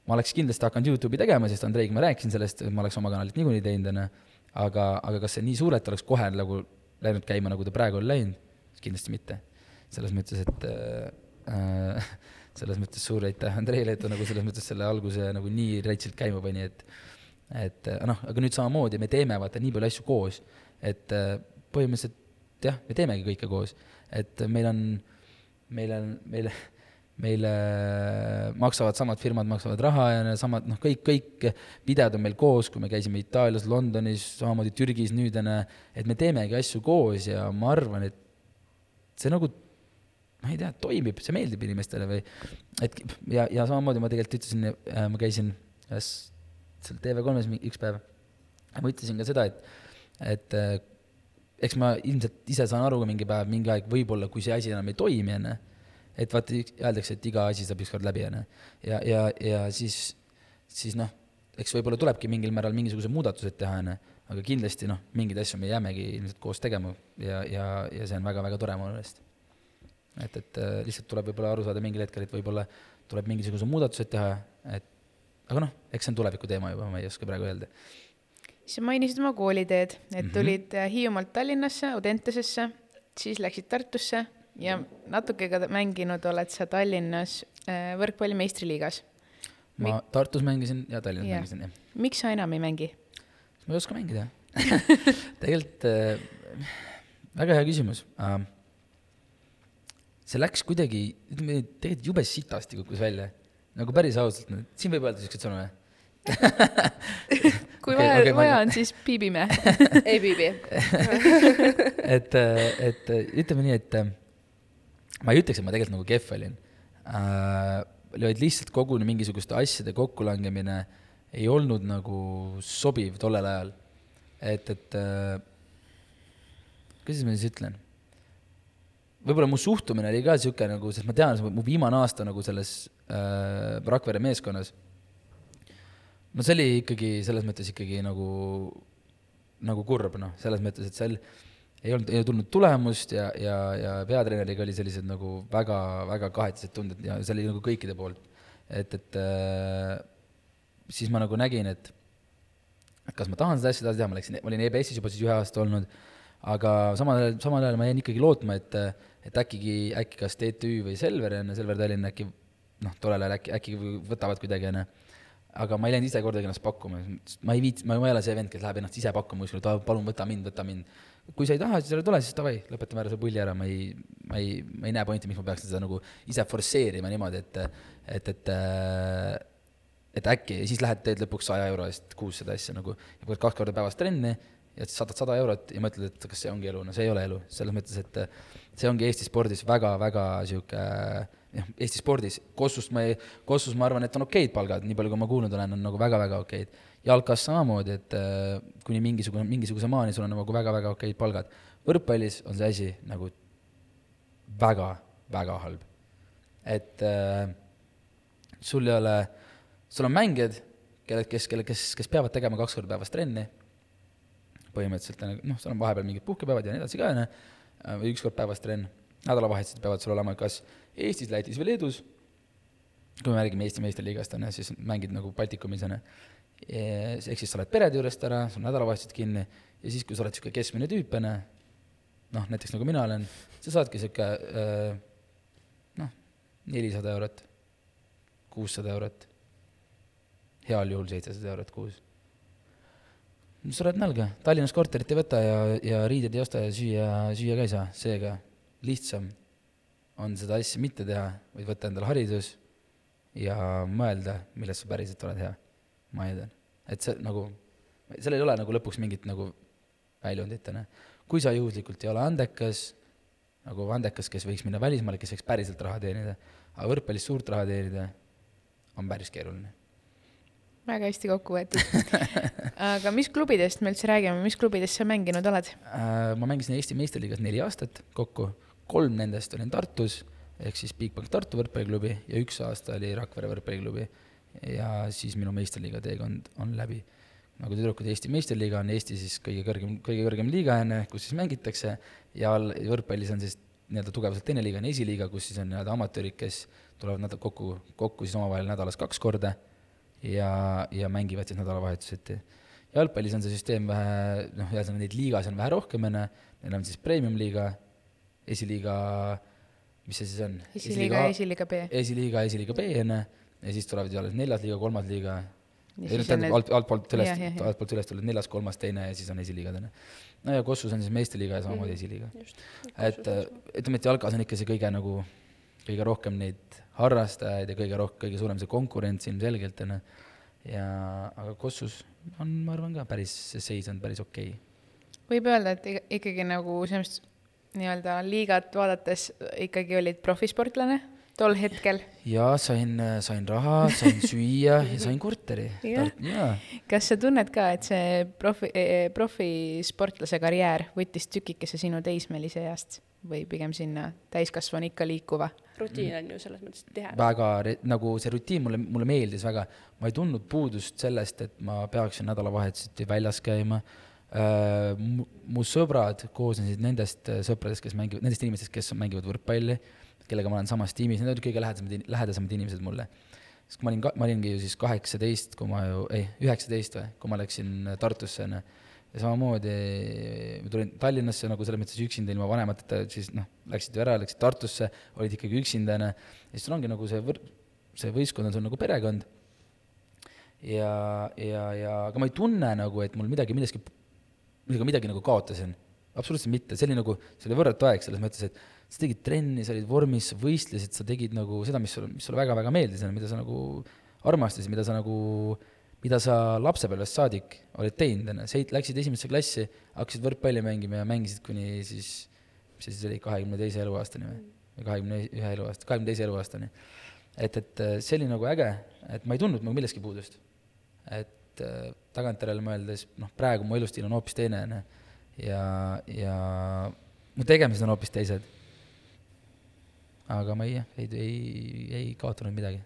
ma oleks kindlasti hakanud Youtube'i tegema, sest Andreiga ma rääkisin sellest, ma oleks oma kanalit niikuinii teinud, onju. aga, aga kas see nii suurelt oleks kohe nagu läinud käima, nagu ta praegu on läinud? kindlasti mitte. selles mõttes, et äh, selles mõttes suur aitäh Andreile, et ta nagu selles mõttes selle alguse nagu nii rätsilt käima pani, et et noh, aga nüüd samamoodi me teeme vaata nii palju asju koos, et äh, põhimõtteliselt jah, me teemegi kõike koos, et meil on, meil on, meil meile maksavad samad firmad, maksavad raha ja samad, noh, kõik, kõik videod on meil koos, kui me käisime Itaalias, Londonis, samamoodi Türgis nüüd, ju, et me teemegi asju koos ja ma arvan, et see nagu, ma ei tea, toimib, see meeldib inimestele või et ja, ja samamoodi ma tegelikult ütlesin, äh, ma käisin ühes seal TV3-s üks päev, ma ütlesin ka seda, et, et äh, eks ma ilmselt ise saan aru ka mingi päev, mingi aeg võib-olla, kui see asi enam ei toimi, on ju et vaata, öeldakse, et iga asi saab ükskord läbi, on ju. ja, ja, ja siis, siis noh, eks võib-olla tulebki mingil määral mingisugused muudatused teha, on ju, aga kindlasti noh, mingeid asju me jäämegi ilmselt koos tegema ja, ja, ja see on väga-väga tore mu meelest. et, et äh, lihtsalt tuleb võib-olla aru saada mingil hetkel, et võib-olla tuleb mingisugused muudatused teha, et aga noh, eks see on tuleviku teema juba, ma ei oska praegu öelda. sa mainisid oma kooliteed, et mm -hmm. tulid äh, Hiiumaalt Tallinnasse, Audentesesse, siis läksid Tartusse ja natuke ka mänginud oled sa Tallinnas äh, võrkpalli meistriliigas. ma Mik... Tartus mängisin ja Tallinnas ja. mängisin, jah. miks sa enam ei mängi? ma ei oska mängida tegelikult äh, väga hea küsimus äh,. see läks kuidagi, ütleme tegelikult jube sitasti kukkus välja. nagu päris ausalt, siin võib öelda siukseid sõnu või? kui okay, vaja okay,, vaja on, siis piibime ei piibi et, et ütleme nii, et ma ei ütleks, et ma tegelikult nagu kehv olin äh,, vaid lihtsalt koguni mingisuguste asjade kokkulangemine ei olnud nagu sobiv tollel ajal. et, et äh, kuidas ma siis ütlen võib-olla mu suhtumine oli ka niisugune nagu, sest ma tean, mu viimane aasta nagu selles äh, Rakvere meeskonnas, no see oli ikkagi selles mõttes ikkagi nagu, nagu kurb, noh, selles mõttes, et seal ei olnud, ei tulnud tulemust ja, ja, ja peatreeneriga oli sellised nagu väga, väga kahetised tunded ja see oli nagu kõikide poolt. et, et äh, siis ma nagu nägin, et, et kas ma tahan seda asja edasi teha, ma läksin, ma olin EBS-is juba siis ühe aasta olnud, aga samal ajal, samal ajal ma jäin ikkagi lootma, et et äkki, äkki kas TTÜ või Selver, on ju, Selver Tallinn äkki noh, tollel ajal äkki, äkki võtavad kuidagi, on ju. aga ma ei läinud ise kordagi ennast pakkuma, ma ei viits-, ma ei ole see vend, kes läheb ennast ise pakkuma kuskile, et palun võta mind, võta mind. Kui sa ei taha, siis ära tule, siis davai, lõpetame ära see pulli ära, ma ei, ma ei, ma ei näe pointi, miks ma peaksin seda nagu ise forsseerima niimoodi, et, et, et et äkki, siis lähed, teed lõpuks saja euro eest kuus seda asja nagu, kaks korda päevas trenni ja saadad sada eurot ja mõtled, et kas see ongi elu, no see ei ole elu, selles mõttes, et see ongi Eesti spordis väga-väga sihuke jah, Eesti spordis, Kossust ma ei, Kossus ma arvan, et on okeid palgad, nii palju, kui ma kuulnud olen, on nagu väga-väga okeid. Jalkas samamoodi, et äh, kuni mingisugune, mingisuguse maani sul on nagu väga-väga okeid palgad. võrkpallis on see asi nagu väga-väga halb. et äh, sul ei ole, sul on mängijad, kelle, kes, kelle, kes, kes peavad tegema kaks korda päevas trenni, põhimõtteliselt noh, seal on vahepeal mingid puhkepäevad ja nii edasi ka, on ju Äh, või üks kord päevas trenn. nädalavahetused peavad sul olema kas Eestis, Lätis või Leedus, kui me räägime Eesti meistriliigast, on ju, siis mängid nagu Baltikumis, on ju. Ehk siis sa oled perede juurest ära, sul on nädalavahetused kinni ja siis, kui sa oled niisugune keskmine tüüp, on ju, noh, näiteks nagu mina olen, sa saadki äh, noh, nelisada eurot, kuussada eurot, heal juhul seitsesada eurot kuus. Sured nälga, Tallinnas korterit ei võta ja, ja riideid ei osta ja süüa, süüa ka ei saa, seega lihtsam on seda asja mitte teha, vaid võtta endale haridus ja mõelda, milles sa päriselt oled hea. Ma eeldan, et see nagu, seal ei ole nagu lõpuks mingit nagu väljundit, on ju. kui sa juhuslikult ei ole andekas, nagu andekas, kes võiks minna välismaale, kes võiks päriselt raha teenida, aga võrkpallis suurt raha teenida on päris keeruline väga hästi kokku võetud aga mis klubidest me üldse räägime, mis klubides sa mänginud oled äh,? ma mängisin Eesti meistriliigas neli aastat kokku, kolm nendest olin Tartus ehk siis Bigbank Tartu võrkpalliklubi ja üks aasta oli Rakvere võrkpalliklubi. Ja siis minu meistriliiga teekond on läbi. nagu tüdrukud, Eesti meistriliiga on Eesti siis kõige kõrgem, kõige kõrgem liiga, on ju, kus siis mängitakse ja all, võrkpallis on siis nii-öelda tugevuselt teine liiga on esiliiga, kus siis on nii-öelda amatöörid, kes tulevad nädal kokku, kokku siis omavahel nädalas kaks korda ja, ja mängivad siis nädalavahetuseti. jalgpallis on see süsteem vähe, noh, ühesõnaga neid liigasid on vähe rohkem, on ju, neil on siis premium-liiga, esiliiga, mis see siis on? esiliiga, esiliiga B. esiliiga, esiliiga B, on ju, ja siis tulevad ju alles neljas liiga, kolmas liiga, tähendab alt, altpoolt üles, altpoolt üles tulevad neljas, kolmas, teine ja siis on esiliigad, on ju. no ja Kossus on siis meistriliiga ja samamoodi mm, esiliiga. et ütleme, et jalkas on ikka see kõige nagu, kõige rohkem neid harrastajaid ja kõige rohkem, kõige suurem see konkurents ilmselgelt, on ju. ja, aga Kossus on, ma arvan ka päris, see seis on päris okei okay.. võib öelda, et ikkagi nagu selles nii-öelda liigat vaadates ikkagi olid profisportlane tol hetkel? jaa, sain, sain raha, sain süüa ja sain korteri. kas sa tunned ka, et see profi, eh, profisportlase karjäär võttis tükikese sinu teismelise east või pigem sinna täiskasvanu ikka liikuva? rutiin on ju selles mõttes tihe. väga, nagu see rutiin mulle, mulle meeldis väga, ma ei tundnud puudust sellest, et ma peaksin nädalavahetuseti väljas käima äh,. mu sõbrad koosnesid nendest sõpradest, kes mängivad, nendest inimestest, kes mängivad võrkpalli kellega ma olen samas tiimis, need olid kõige lähedasemad, lähedasemad inimesed mulle. sest kui ma olin, ma olingi ju siis kaheksateist, kui ma ju, ei, üheksateist või, kui ma läksin Tartusse, on ju, ja samamoodi ma tulin Tallinnasse nagu selles mõttes üksinda ilma vanemateta, siis noh, läksid ju ära, läksid Tartusse, olid ikkagi üksinda, on ju, ja siis sul ongi nagu see võr-, see võistkond on sul nagu perekond. ja, ja, ja aga ma ei tunne nagu, et mul midagi, milleski, millega midagi nagu kaotasin absoluutselt mitte, see oli nagu, see oli võrratu aeg selles mõttes, et sa tegid trenni, sa olid vormis, võistlesid, sa tegid nagu seda, mis sulle, mis sulle väga-väga meeldis, mida sa nagu armastasid, mida sa nagu, mida sa lapsepõlvest saadik oled teinud, on ju, sa läksid esimesse klassi, hakkasid võrkpalli mängima ja mängisid kuni siis, mis see siis oli, kahekümne teise eluaastani või? või kahekümne ühe eluaasta, kahekümne teise eluaastani. et, et see oli nagu äge, et ma ei tundnud nagu millestki puudust. et tagantjärele mõeldes, noh, praegu mu elustiil on hoopis teine, on ju, ja, ja mu tegemised on hoopis teised aga ma ei, ei, ei, ei kaotanud midagi.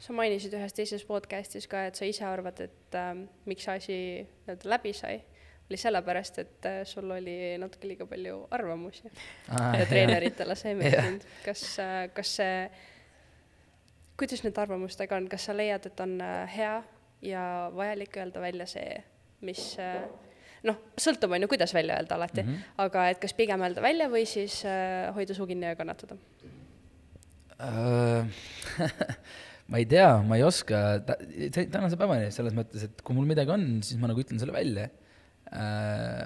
sa mainisid ühes teises podcast'is ka, et sa ise arvad, et äh, miks see asi nii-öelda läbi sai, oli sellepärast, et äh, sul oli natuke liiga palju arvamusi. Ah, ja treeneritele see ei meeldinud. kas äh,, kas see, kuidas nende arvamustega on, kas sa leiad, et on äh, hea ja vajalik öelda välja see, mis äh, noh, sõltub, on ju, kuidas välja öelda alati. Mm, -hmm. aga et kas pigem öelda välja või siis äh, hoida suu kinni ja kannatada? Äh, ma ei tea, ma ei oska. Ta,, tänase päevani selles mõttes, et kui mul midagi on, siis ma nagu ütlen selle välja. Äh,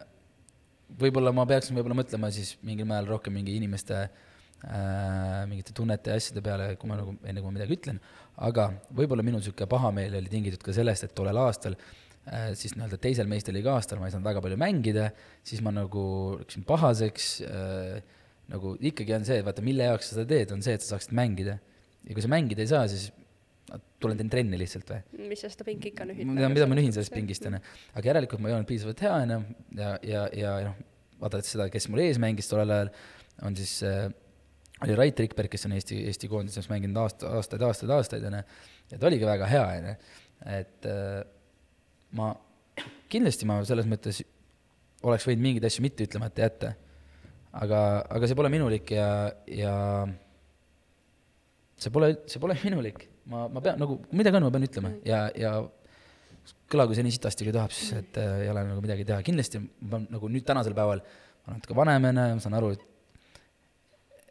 võib-olla ma peaksin võib-olla mõtlema siis mingil määral rohkem mingi inimeste äh, mingite tunnete ja asjade peale, kui ma nagu, enne kui ma midagi ütlen, aga võib-olla minu niisugune pahameel oli tingitud ka sellest, et tollel aastal äh, siis nii-öelda teisel meistriliiga aastal ma ei saanud väga palju mängida, siis ma nagu läksin pahaseks äh,, nagu ikkagi on see, vaata, mille jaoks sa seda teed, on see, et sa saaksid mängida. ja kui sa mängida ei saa, siis tulen teen trenni lihtsalt või. mis sa seda pinki ikka nühid? mida, ma nühin sellest pingist, on ju. aga järelikult ma ei olnud piisavalt hea, ju, ja, ja, ja noh, vaadates seda, kes mul ees mängis tollel ajal, on siis äh, oli Rait Rikberg, kes on Eesti, Eesti koondises mänginud aasta, aastaid, aastaid, aastaid, on ju, ja ta oligi väga hea, on ju, et äh, ma, kindlasti ma selles mõttes oleks võinud mingeid asju mitte ütlemata jätta aga, aga see pole minulik ja, ja see pole, see pole minulik. ma, ma pean nagu, midagi on, ma pean ütlema ja, ja kõlagu see nii sitasti kui tahab, siis et äh, ei ole nagu midagi teha, kindlasti ma pean nagu nüüd tänasel päeval, ma olen natuke vanem onju, ma saan aru, et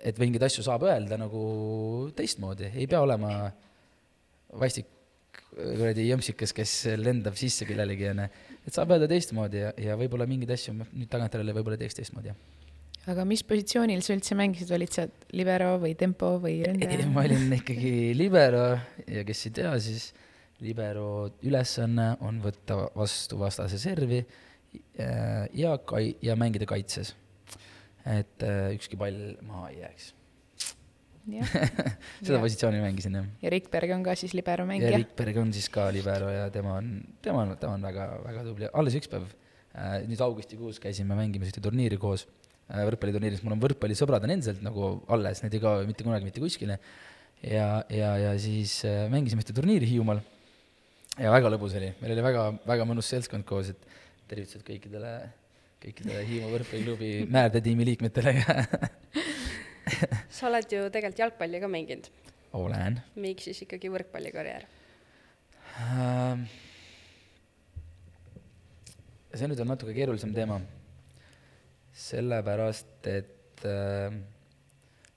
et mingeid asju saab öelda nagu teistmoodi, ei pea olema vastik kuradi jõmpsikas, kes lendab sisse kellelegi onju, et saab öelda teistmoodi ja, ja võib-olla mingeid asju nüüd tagantjärele võib-olla teeks teistmoodi, jah aga mis positsioonil sa üldse mängisid, olid sa libero või tempo või ründaja? ma olin ikkagi libero ja kes ei tea, siis libero ülesanne on võtta vastu vastase servi äh, ja kai-, ja mängida kaitses. et äh, ükski pall maha ei jääks. seda ja. positsiooni mängisin, jah. ja Rikberg on ka siis libero mängija? ja Rikberg on siis ka libero ja tema on, tema on, tema on väga, väga tubli, alles üks päev äh,, nüüd augustikuus käisime mängimas ühte turniiri koos võrkpalliturniiris, mul on võrkpallisõbrad on endiselt nagu alles, need ei kao mitte kunagi mitte kuskile. ja, ja, ja siis äh, mängisime ühte turniiri Hiiumaal ja väga lõbus oli, meil oli väga, väga mõnus seltskond koos, et tervitused kõikidele, kõikidele Hiiumaa võrkpalliklubi Määrde-tiimi liikmetele sa oled ju tegelikult jalgpalli ka mänginud. olen. miks siis ikkagi võrkpallikarjäär uh,? see nüüd on natuke keerulisem teema sellepärast, et äh,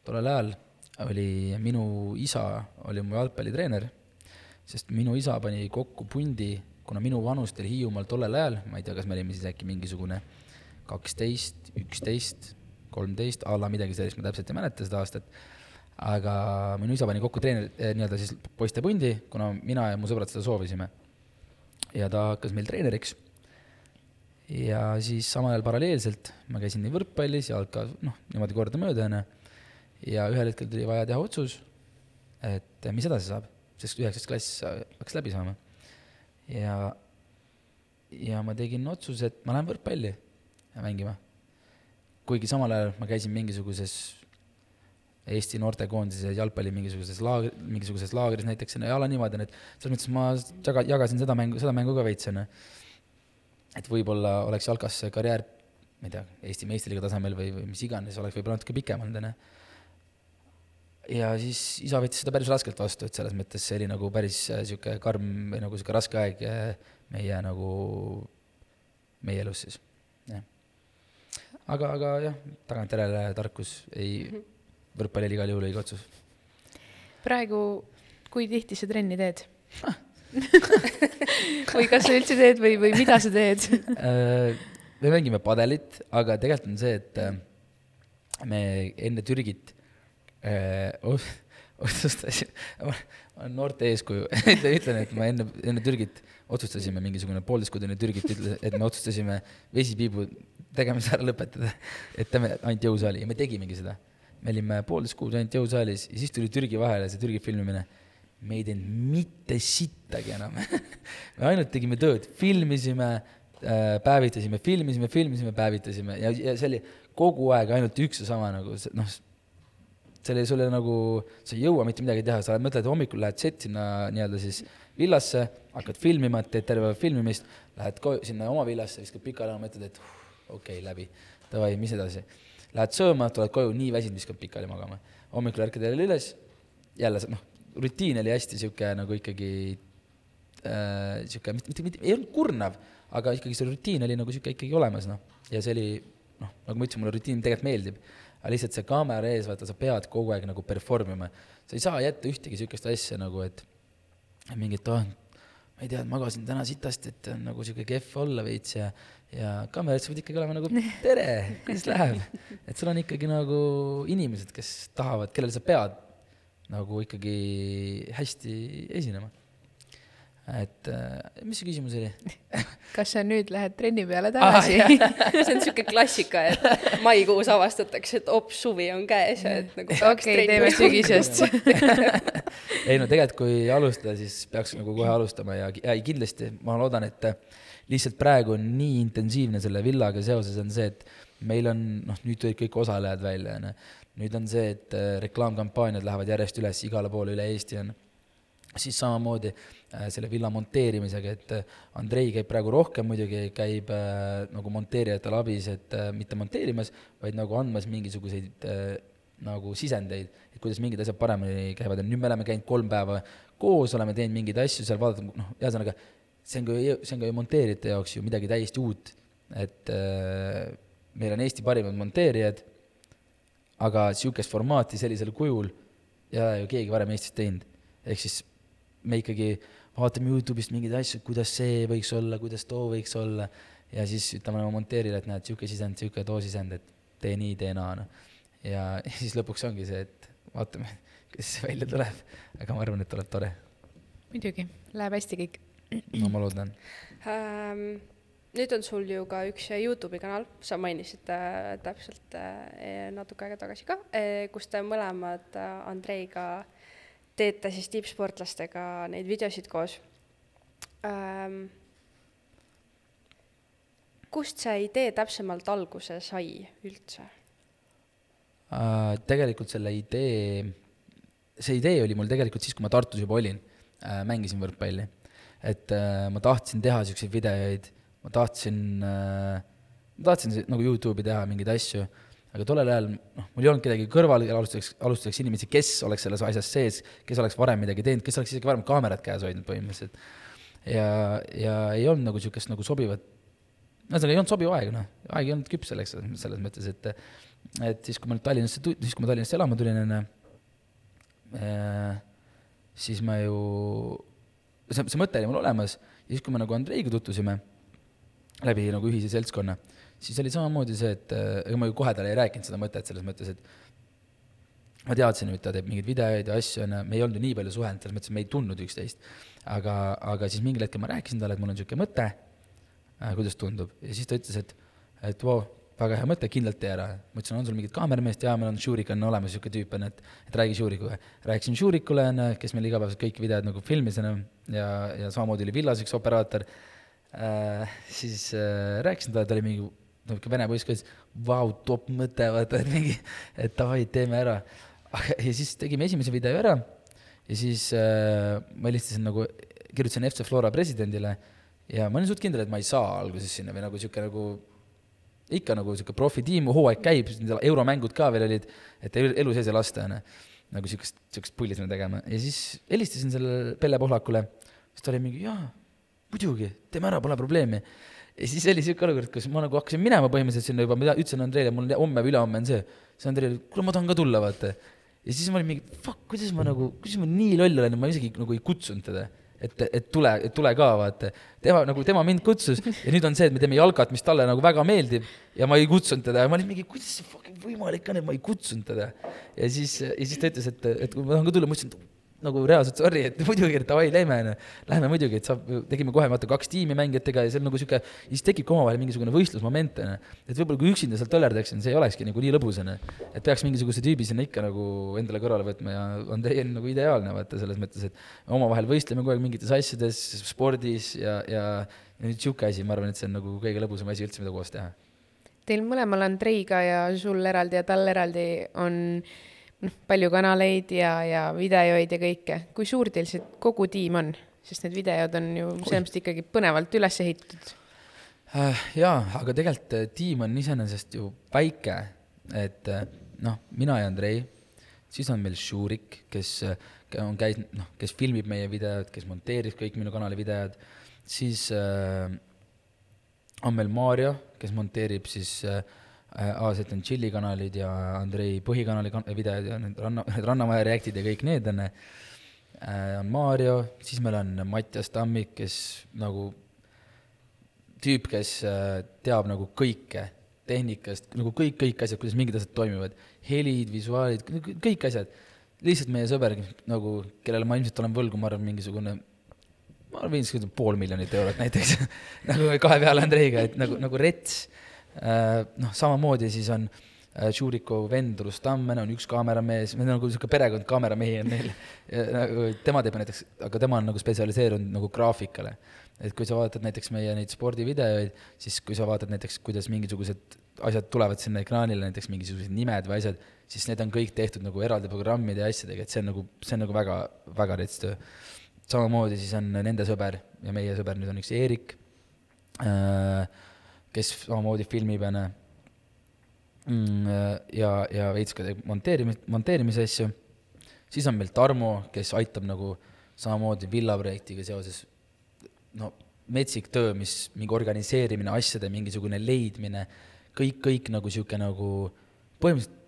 tollel ajal oli minu isa, oli mu jalgpallitreener, sest minu isa pani kokku pundi, kuna minu vanust oli Hiiumaal tollel ajal, ma ei tea, kas me olime siis äkki mingisugune kaksteist, üksteist, kolmteist, a la midagi sellist, ma täpselt ei mäleta seda aastat, aga minu isa pani kokku treener eh,, nii-öelda siis poistepundi, kuna mina ja mu sõbrad seda soovisime. ja ta hakkas meil treeneriks ja siis samal ajal paralleelselt ma käisin nii võrkpallis, jalka, noh, niimoodi kordamööda, onju. ja ühel hetkel tuli vaja teha otsus, et mis edasi saab, sest üheksas klass hakkas läbi saama. ja, ja ma tegin otsuse, et ma lähen võrkpalli mängima. kuigi samal ajal ma käisin mingisuguses Eesti noortekoondise jalgpalli mingisuguses laagri, mingisuguses laagris näiteks, ja ala niimoodi, et selles mõttes ma jaga, jagasin seda mängu, seda mängu ka veits, onju et võib-olla oleks jalkas see karjäär, ma ei tea, Eesti meistriliiga tasemel või, või mis iganes, oleks võib-olla natuke pikem olnud, onju. ja siis isa võttis seda päris raskelt vastu, et selles mõttes see oli nagu päris äh, sihuke karm või nagu sihuke raske aeg äh, meie nagu, meie elus siis, jah. aga, aga jah, tagantjärele tarkus ei, võrkpall oli igal juhul õige otsus. praegu, kui tihti sa trenni teed või kas sa üldse teed või, või mida sa teed äh, me mängime padelit, aga tegelikult on see, et äh, me enne Türgit äh, otsustasin, ma olen noorte eeskuju ütlen, et ma enne, enne Türgit otsustasime mingisugune poolteist kuud enne Türgit et me otsustasime vesipiibu tegemise ära lõpetada, et teeme ainult jõusaali ja me tegimegi seda. me olime poolteist kuud ainult jõusaalis ja siis tuli Türgi vahele, see Türgi filmimine. Me ei teinud mitte sittagi enam. Me ainult tegime tööd, filmisime äh,, päevitasime, filmisime, filmisime, päevitasime. Ja, ja see oli kogu aeg ainult üks ja sama nagu noh, seal ei, sul ei nagu, sa ei jõua mitte midagi teha, sa mõtled, hommikul lähed set sinna nii-öelda siis villasse, hakkad filmima, teed terve päev filmimist, lähed sinna oma villasse, viskad pikali, mõtled, et okei okay,, läbi, davai, mis edasi. Lähed sööma, tuled koju, nii väsinud, viskad pikali magama. hommikul ärkad jälle üles, jälle noh, rutiin oli hästi sihuke nagu ikkagi äh, sihuke, mitte, mitte, mitte, ei olnud kurnav, aga ikkagi see rutiin oli nagu sihuke ikkagi olemas, noh. ja see oli, noh, nagu ma ütlesin, mulle rutiin tegelikult meeldib. aga lihtsalt see kaamera ees, vaata, sa pead kogu aeg nagu perform ima. sa ei saa jätta ühtegi sihukest asja nagu, et mingit, oh, ma ei tea, magasin täna sitasti, et on nagu sihuke kehv olla veits ja ja kaameras peab ikkagi olema nagu tere, kuidas läheb. et sul on ikkagi nagu inimesed, kes tahavad, kellele sa pead nagu ikkagi hästi esinema. et äh, mis see küsimus oli kas sa nüüd lähed trenni peale tagasi ah,? see on siuke klassika, et maikuus avastatakse, et ops, suvi on käes ja et nagu okei okay,, teeme sügisest ei no tegelikult, kui alustada, siis peaks nagu kohe alustama ja, ja kindlasti ma loodan, et lihtsalt praegu on nii intensiivne selle villaga seoses on see, et meil on, noh, nüüd tulid kõik osalejad välja, onju. nüüd on see, et äh, reklaamkampaaniad lähevad järjest üles igale poole üle Eesti, on siis samamoodi äh, selle villa monteerimisega, et äh, Andrei käib praegu rohkem muidugi, käib nagu monteerijatele abis, et mitte monteerimas, vaid nagu andmas mingisuguseid nagu sisendeid, et kuidas mingid asjad paremini käivad ja nüüd me oleme käinud kolm päeva koos, oleme teinud mingeid asju seal, vaadata, noh, ühesõnaga see on ka, see on ka ju monteerijate jaoks ju midagi täiesti uut, et äh, meil on Eesti parimad monteerijad, aga niisugust formaati sellisel kujul ei ole ju keegi varem Eestis teinud. ehk siis me ikkagi vaatame Youtube'ist mingeid asju, kuidas see võiks olla, kuidas too võiks olla, ja siis ütleme oma monteerijale, et näed, niisugune sisend, niisugune too sisend, et tee nii, tee naa, noh. ja siis lõpuks ongi see, et vaatame, kuidas see välja tuleb, aga ma arvan, et tuleb tore. muidugi, läheb hästi kõik no ma loodan ähm,. nüüd on sul ju ka üks Youtube'i kanal, sa mainisid äh, täpselt äh, natuke aega tagasi ka äh,, kus te mõlemad äh, Andreiga teete siis tippsportlastega neid videosid koos ähm,. kust see idee täpsemalt alguse sai üldse äh,? tegelikult selle idee, see idee oli mul tegelikult siis, kui ma Tartus juba olin äh,, mängisin võrkpalli et äh, ma tahtsin teha siukseid videoid, ma tahtsin äh,, ma tahtsin nagu Youtube'i teha mingeid asju, aga tollel ajal noh, mul ei olnud kedagi kõrval, alustuseks, alustuseks inimesi, kes oleks selles asjas sees, kes oleks varem midagi teinud, kes oleks isegi varem kaamerat käes hoidnud põhimõtteliselt. ja, ja ei olnud nagu niisugust nagu sobivat, ühesõnaga ei olnud sobiv aeg, noh, aeg ei olnud küps selleks, selles mõttes, et et siis, kui ma nüüd Tallinnasse, siis kui ma Tallinnasse elama tulin, on ju, äh, siis ma ju see, see mõte oli mul olemas ja siis, kui me nagu Andreiga tutvusime läbi nagu ühise seltskonna, siis oli samamoodi see, et äh, ega ma ju kohe talle ei rääkinud seda mõtet selles mõttes, et ma teadsin, et ta teeb mingeid videoid ja asju, onju, me ei olnud ju nii palju suhelnud, selles mõttes, et me ei tundnud üksteist. aga, aga siis mingil hetkel ma rääkisin talle, et mul on niisugune mõte äh,, kuidas tundub, ja siis ta ütles, et, et voo, väga hea mõte, kindlalt tee ära. ma ütlesin, on sul mingit kaamerameest, jaa, meil on Šurik on olemas, niisugune tüüp on, et, et räägi Šurikuga. rääkisin Šurikule, on ju, kes meil igapäevaselt kõik videod nagu filmis, on ju, ja, ja samamoodi oli Villas üks operaator äh,, siis äh, rääkisin talle, ta oli mingi niisugune vene poiss, kes vau, top mõte, vaata, et mingi, et davai, teeme ära. ja siis tegime esimese video ära ja siis äh, ma helistasin nagu, kirjutasin FC Flora presidendile ja ma olin suht kindel, et ma ei saa alguses sinna või nagu niisugune nagu ikka nagu sihuke profitiim, hooaeg käib, euromängud ka veel olid, et elu sees ei lasta, onju. Nagu siukest, siukest pulli sinna tegema ja siis helistasin sellele Pelle Pohlakule, siis ta oli mingi, jaa, muidugi, teeme ära, pole probleemi. ja siis oli siuke olukord, kus ma nagu hakkasin minema põhimõtteliselt sinna juba, ma ütlesin Andreile, mul homme või ülehomme on see. siis Andrei oli, kuule, ma tahan ka tulla, vaata. ja siis ma olin mingi, fuck, kuidas ma nagu, kuidas ma nii loll olen, ma isegi nagu ei kutsunud teda. Et, et tule, tule ka, vaata. tema nagu, tema mind kutsus ja nüüd on see, et me teeme jalkat, mis talle nagu väga meeldib ja ma ei kutsunud teda ja ma olin mingi, kuidas see fucking võimalik on, et ma ei kutsunud teda. ja siis, ja siis ta ütles, et, et ma tahan ka tulla, ma ütlesin, et nagu reaalselt sorry, et muidugi, et davai, lähme, onju. Lähme muidugi, et saab, tegime kohe vaata kaks tiimi mängijatega ja see on nagu sihuke, siis tekibki omavahel mingisugune võistlusmoment, onju. et võib-olla kui üksinda seal töllerdaksin, see ei olekski nagu nii lõbus, onju. et peaks mingisuguse tüübi sinna ikka nagu endale kõrvale võtma ja on nagu ideaalne, vaata, selles mõttes, et omavahel võistleme kogu aeg mingites asjades, spordis ja, ja, ja nüüd sihuke asi, ma arvan, et see on nagu kõige lõbusam asi üldse, mida koos teha. Teil mõlemal Andreiga ja sul eraldi ja tal eraldi on noh, palju kanaleid ja, ja videoid ja kõike. kui suur teil see kogu tiim on? sest need videod on ju selles mõttes ikkagi põnevalt üles ehitatud äh,. jaa, aga tegelikult äh, tiim on iseenesest ju väike, et äh, noh, mina ja Andrei, siis on meil Šurik, kes on käinud, noh, kes filmib meie videod, kes monteerib kõik minu kanali videod, siis äh, on meil Maarja, kes monteerib siis äh, A-set on Chilli kanalid ja Andrei põhikanali kan-, videod ja need Ranna, need Rannamaja Reactid ja kõik need on, on Maarjo, siis meil on Mattias Tammik, kes nagu tüüp, kes teab nagu kõike tehnikast, nagu kõik, kõik asjad, kuidas mingid asjad toimivad, helid, visuaalid, kõik asjad. lihtsalt meie sõber nagu, kellele ma ilmselt olen võlgu, ma arvan, mingisugune ma arvan, ilmselt pool miljonit eurot näiteks. Nagu kahe peale Andreiga, et nagu, nagu rets. Äh, noh, samamoodi siis on äh, vend Rustammen on üks kaameramees, meil on nagu niisugune perekond kaameramehi on neil. nagu tema teeb näiteks, aga tema on nagu spetsialiseerunud nagu graafikale. et kui sa vaatad näiteks meie neid spordivideoid, siis kui sa vaatad näiteks, kuidas mingisugused asjad tulevad sinna ekraanile, näiteks mingisugused nimed või asjad, siis need on kõik tehtud nagu eraldi programmide ja asjadega, et see on nagu, see on nagu väga, väga rets töö. samamoodi siis on nende sõber ja meie sõber nüüd on üks Eerik äh,, kes samamoodi filmib ja näe mm, ja, ja veits ka teeb monteerimis, monteerimise asju. siis on meil Tarmo, kes aitab nagu samamoodi villaprojektiga seoses, no metsik töö, mis mingi organiseerimine, asjade mingisugune leidmine, kõik, kõik nagu niisugune nagu põhimõtteliselt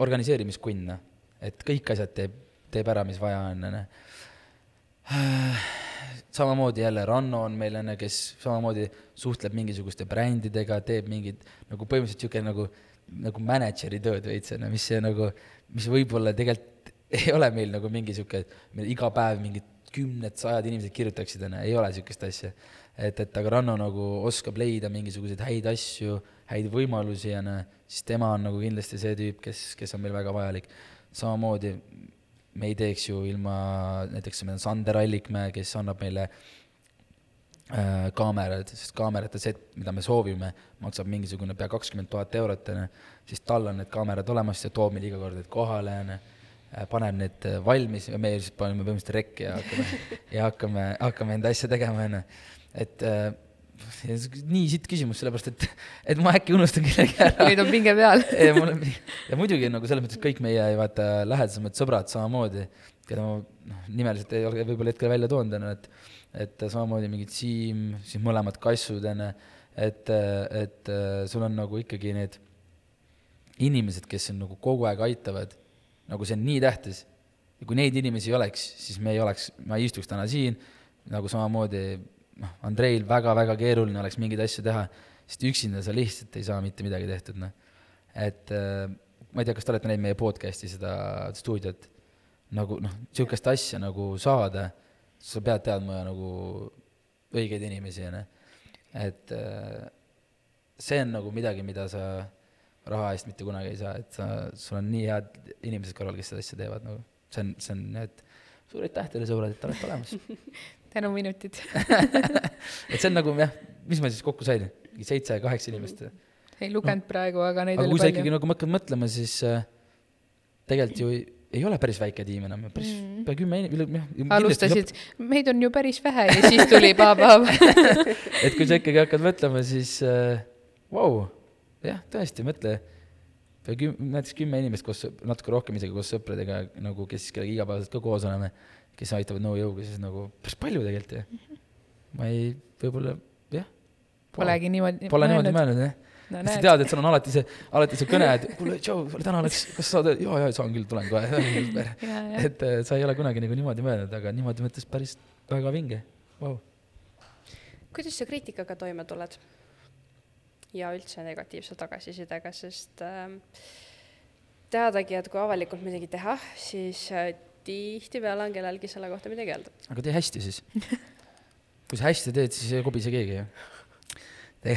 organiseerimiskunn, noh. et kõik asjad teeb, teeb ära, mis vaja on, onju samamoodi jälle Ranno on meil onju, kes samamoodi suhtleb mingisuguste brändidega, teeb mingid nagu põhimõtteliselt sihuke nagu, nagu mänedžeri tööd veits onju, mis see nagu, mis võib-olla tegelikult ei ole meil nagu mingi sihuke, meil iga päev mingid kümned, sajad inimesed kirjutaksid onju, ei ole sihukest asja. et, et aga Ranno nagu oskab leida mingisuguseid häid asju, häid võimalusi onju, siis tema on nagu kindlasti see tüüp, kes, kes on meil väga vajalik. samamoodi me ei teeks ju ilma, näiteks meil on Sander Allikmäe, kes annab meile äh, kaamerad, sest kaamerate set, mida me soovime, maksab mingisugune pea kakskümmend tuhat eurot, onju, siis tal on need kaamerad olemas ja toob meile iga kord need kohale, onju äh, paneb need äh, valmis ja meie lihtsalt paneme põhimõtteliselt rekki ja hakkame, ja hakkame, hakkame enda asja tegema, onju. et äh, nii sitt küsimus, sellepärast et, et ma äkki unustan kellegi ära. nüüd on pinge peal ja mul on, ja muidugi nagu selles mõttes kõik meie vaata lähedasemad sõbrad samamoodi, keda ma noh, nimeliselt ei ole võib-olla hetkel välja toonud, on ju, et et samamoodi mingid Siim, siis mõlemad kassud, on ju, et, et sul on nagu ikkagi need inimesed, kes on nagu kogu aeg aitavad, nagu see on nii tähtis. ja kui neid inimesi ei oleks, siis me ei oleks, ma ei istuks täna siin, nagu samamoodi noh, Andreil väga-väga keeruline oleks mingeid asju teha, sest üksinda sa lihtsalt ei saa mitte midagi tehtud, noh. et äh, ma ei tea, kas te olete näinud meie podcast'i seda stuudiot, nagu noh, niisugust asja nagu saada, sa pead teadma nagu õigeid inimesi, onju. et äh, see on nagu midagi, mida sa raha eest mitte kunagi ei saa, et sa, sul on nii head inimesed kõrval, kes seda asja teevad, nagu see on, see on, et suur aitäh teile, sõbrad, et olete olemas tänuminutid et see on nagu jah, mis ma siis kokku sain, mingi seitse-kaheksa inimest. ei lugenud no. praegu, aga neid aga oli palju. kui sa ikkagi nagu hakkad mõtlema, siis äh, tegelikult ju ei, ei ole päris väike tiim enam, päris mm. pea kümme inimest. alustasid, meid on ju päris vähe ja siis tuli paab-paab et kui sa ikkagi hakkad mõtlema, siis äh, vau äh, wow,, jah, tõesti, mõtle pea küm-, näiteks kümme inimest koos, natuke rohkem isegi koos sõpradega nagu, kes kellega igapäevaselt ka koos oleme kes aitavad nõujõuga, siis nagu päris palju tegelikult ju. ma ei, võib-olla jah. Polegi niimoodi Pole niimoodi mõelnud jah no,. sa tead, et sul on alati see, alati see kõne, et kuule, tšau, täna oleks, kas sa saad, jaa, jaa, saan küll, tulen kohe et äh, sa ei ole kunagi nagu niimoodi mõelnud, aga niimoodi mõttes päris, väga vinge, vau. kuidas sa kriitikaga toime tuled? Ja üldse negatiivse tagasisidega, sest äh, teadagi, et kui avalikult midagi teha, siis äh, tihtipeale on kellelgi selle kohta midagi öelda. aga tee hästi siis kui sa hästi teed, siis ei kobise keegi ju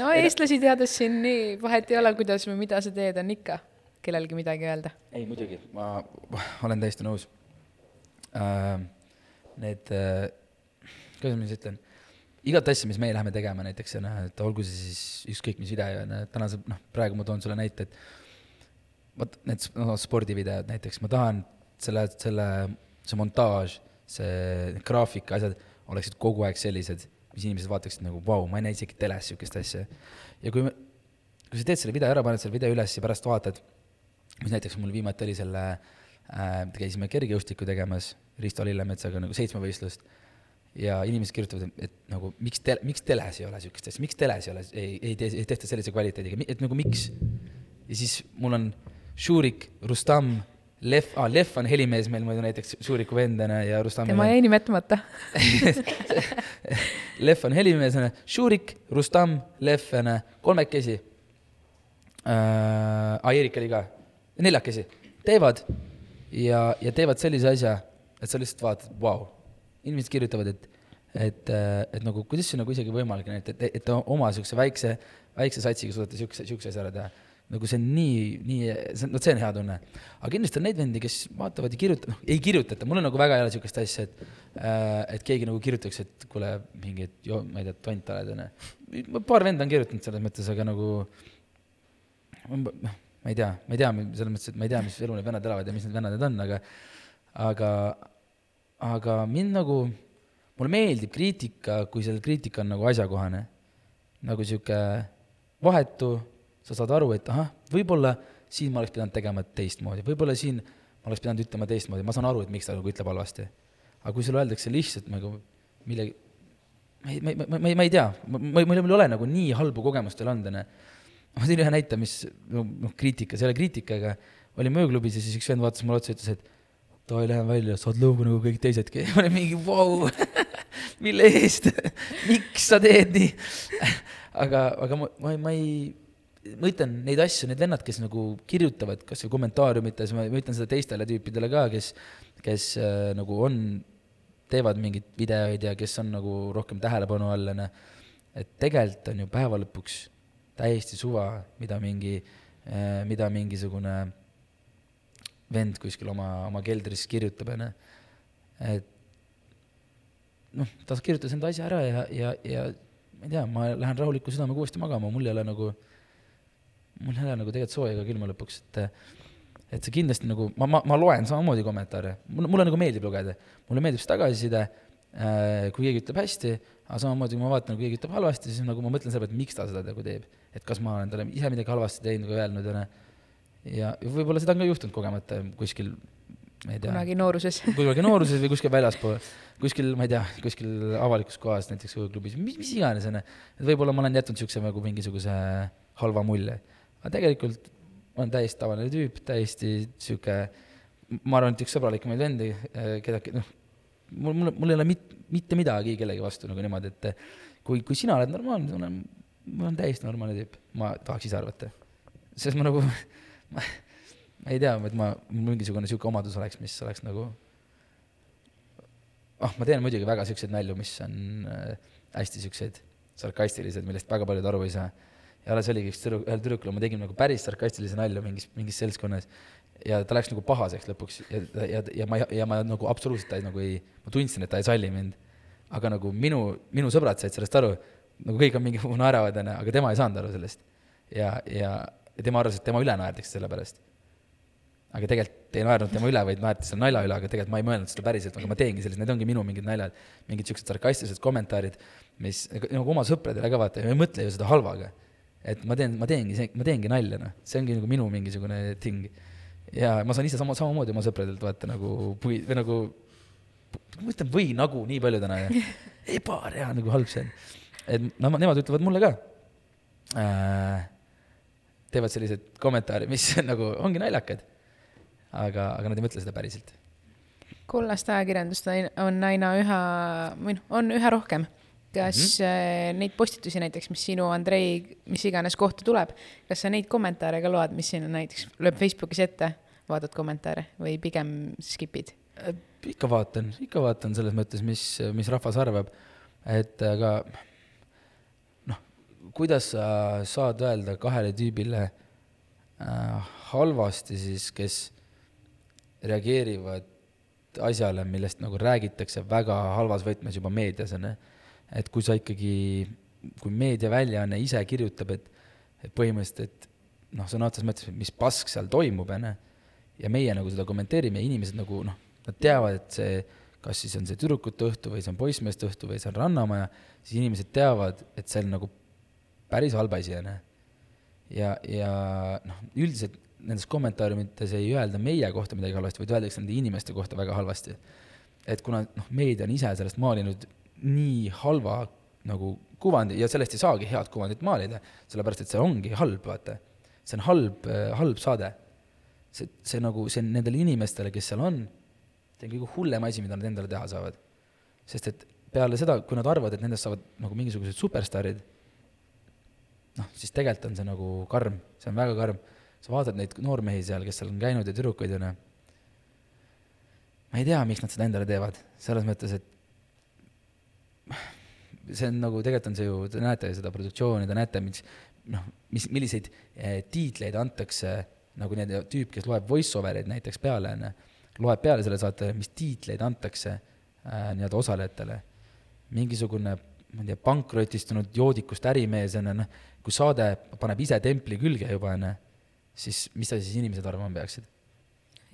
no eestlasi teades siin nii vahet ei ole, kuidas või mida sa teed, on ikka kellelgi midagi öelda. ei, muidugi, ma olen täiesti nõus äh,. Need äh,, kuidas ma siis ütlen, igat asja, mis meie läheme tegema näiteks, on, et olgu see siis ükskõik mis video, on ju, tänase, noh, praegu ma toon sulle näite, et vot need no, spordivideod näiteks, ma tahan selle, selle, see montaaž, see graafika, asjad oleksid kogu aeg sellised mis inimesed vaataksid nagu vau wow,, ma ei näe isegi teles niisugust asja. ja kui, kui sa teed selle video ära, paned selle video üles ja pärast vaatad, mis näiteks mul viimati oli selle äh,, käisime kergejõustikku tegemas Risto Lillemetsaga nagu seitsmevõistlust ja inimesed kirjutavad, et, nagu miks te-, miks teles ei ole niisugust asja, miks teles ei ole, ei, ei tee, ei tehta sellise kvaliteediga, et nagu miks. ja siis mul on Šurik, Rustam Lev ah,, Lev on helimees meil muidu näiteks Šuriku vendana ja Rustami tema jäi nimetamata Lev on helimeesena, Šurik, Rustam, Lev, kolmekesi äh,. Ah, Eerik oli ka, neljakesi, teevad ja, ja teevad sellise asja, et sa lihtsalt vaatad, vau. Inimesed kirjutavad, et, et, et nagu kuidas see nagu isegi võimalik on, et, et, et oma siukse väikse, väikse satsiga suudate siukse, siukse asja ära teha nagu see on nii, nii, see on, vot see on hea tunne. aga kindlasti on neid vendi, kes vaatavad ja kirjutavad, noh, ei kirjutata, mul on nagu väga ei ole niisugust asja, et äh, et keegi nagu kirjutaks, et kuule, mingi, et joo, ma ei tea, tont oled, onju. paar venda on kirjutanud selles mõttes, aga nagu noh, ma ei tea, ma ei tea, selles mõttes, et ma ei tea, mis elu need vennad elavad ja mis need vennad need on, aga aga, aga mind nagu, mulle meeldib kriitika, kui see kriitika on nagu asjakohane. nagu sihuke vahetu sa saad aru, et ahah, võib-olla siin ma oleks pidanud tegema teistmoodi, võib-olla siin ma oleks pidanud ütlema teistmoodi, ma saan aru, et miks ta nagu ütleb halvasti. aga kui sulle öeldakse lihtsalt nagu millegi, ma ei, ma ei, ma ei, ma ei tea, ma, ma, mul ei ole nagu nii halbu kogemust veel olnud, onju. ma tõin ühe näite, mis noh, kriitika, selle kriitikaga olime ööklubis ja siis üks vend vaatas mulle otsa ja ütles, et davai, lähen välja, saad lõugu nagu kõik teisedki. ma olin mingi vau wow, mille eest miks sa teed nii aga, aga ma, ma, ma ei ma ütlen neid asju, need vennad, kes nagu kirjutavad kas või kommentaariumites, ma ütlen seda teistele tüüpidele ka, kes, kes äh, nagu on, teevad mingeid videoid ja kes on nagu rohkem tähelepanu all, onju. et tegelikult on ju päeva lõpuks täiesti suva, mida mingi äh,, mida mingisugune vend kuskil oma, oma keldris kirjutab, onju. et noh, ta kirjutas enda asja ära ja, ja, ja ma ei tea, ma lähen rahuliku südamega uuesti magama, mul ei ole nagu mul ei ole nagu tegelikult sooja ega külma lõpuks, et et see kindlasti nagu, ma, ma, ma loen samamoodi kommentaare, mulle, mulle nagu meeldib lugeda, mulle meeldib see tagasiside äh,, kui keegi ütleb hästi, aga samamoodi, kui ma vaatan, kui keegi ütleb halvasti, siis nagu ma mõtlen selle peale, et miks ta seda nagu teeb. et kas ma olen talle ise midagi halvasti teinud või öelnud, onju. Ja, võib-olla seda on ka juhtunud kogemata kuskil, ma ei tea. kunagi nooruses kunagi nooruses või kuskil väljaspool, kuskil, ma ei tea, kuskil avalikus kohas, näiteks ööklubis, mis, mis iganes, onju. et võib-olla ma olen jätnud siukse nagu mingisuguse halva mulje aga tegelikult olen täiesti tavaline tüüp, täiesti sihuke, ma arvan, et üks sõbralikumaid vendi, eh, keda, noh, mul, mul, mul ei ole mit-, mitte midagi kellegi vastu nagu niimoodi, et kui, kui sina oled normaalne, ma olen, ma olen täiesti normaalne tüüp, ma tahaks ise arvata. sest ma nagu, ma, ei tea, et ma, mingisugune sihuke omadus oleks, mis oleks nagu, ah oh,, ma teen muidugi väga siukseid nalju, mis on äh, hästi siuksed sarkastilised, millest väga paljud aru ei saa ja alles oligi üks tüdruk, ühel tüdrukul ma tegin nagu päris sarkastilise nalja mingis, mingis seltskonnas ja ta läks nagu pahaseks lõpuks ja, ja, ja ma, ja ma nagu absoluutselt ta ei, nagu ei, ma tundsin, et ta ei salli mind. aga nagu minu, minu sõbrad said sellest aru, nagu kõik on mingi naeravad, onju, aga tema ei saanud aru sellest. ja, ja, ja tema arvas, et tema üle naerdakse selle pärast. aga tegelikult ei naernud tema üle, vaid naerdi selle nalja üle, aga tegelikult ma ei mõelnud seda päriselt, aga ma teengi sellised, need ongi minu mingid naljad, mingid siuksed sarkastilised kommentaarid, mis nagu oma sõpradele ka vaata, ei mõtle ju seda halvaga et ma teen, ma teengi, ma teengi nalja, noh, see ongi nagu minu mingisugune ting. ja ma saan ise sama, samamoodi oma sõpradelt vaata nagu või, või nagu, ma ütlen või nagu nii palju täna ja ebarea nagu halb see on. et noh, nemad ütlevad mulle ka äh,, teevad sellised kommentaarid, mis nagu ongi naljakad. aga, aga nad ei mõtle seda päriselt. kollast ajakirjandust on- on aina üha, või noh, on üha rohkem. kas mm -hmm. neid postitusi näiteks, mis sinu, Andrei, mis iganes kohta tuleb, kas sa neid kommentaare ka loed, mis siin näiteks lööb Facebookis ette, vaatad kommentaare või pigem skip'id? ikka vaatan, ikka vaatan selles mõttes, mis, mis rahvas arvab, et aga kuidas sa saad öelda kahele tüübile äh, halvasti siis, kes reageerivad asjale, millest nagu räägitakse väga halvas võtmes juba meedias, on ju. et kui sa ikkagi, kui meediaväljaanne ise kirjutab, et, et põhimõtteliselt, et noh, sõna otseses mõttes, mis pask seal toimub, on ju, ja meie nagu seda kommenteerime ja inimesed nagu noh, nad teavad, et see, kas siis on see tüdrukute õhtu või see on poissmeeste õhtu või see on Rannamaja, siis inimesed teavad, et on nagu päris halb asi, on ja, ja noh, üldiselt nendes kommentaariumites ei öelda meie kohta midagi halvasti, vaid öeldakse nende inimeste kohta väga halvasti. et kuna noh, meedia on ise sellest maalinud nii halva nagu kuvandi ja sellest ei saagi head kuvandit maalida, sellepärast et see ongi halb, vaata. see on halb, halb saade. see, see nagu, see on nendele inimestele, kes seal on, see on kõige hullem asi, mida nad endale teha saavad. sest et peale seda, kui nad arvavad, et nendest saavad nagu mingisugused superstaarid, noh, siis tegelikult on see nagu karm, see on väga karm sa vaatad neid noormehi seal, kes seal on käinud ja tüdrukuid, on ju. ma ei tea, miks nad seda endale teevad, selles mõttes, et see on nagu, tegelikult on see ju, te näete seda produktsiooni, te näete, mis noh, mis, milliseid eh, tiitleid antakse, nagu need tüüp, kes loeb voice-over'eid näiteks peale, on ju, loeb peale selle saate, mis tiitleid antakse äh, nii-öelda osalejatele. mingisugune, ma ei tea, pankrotistunud joodikust ärimees on ju, noh, kui saade paneb ise templi külge juba, on ju siis mis sa siis inimesed arvama peaksid?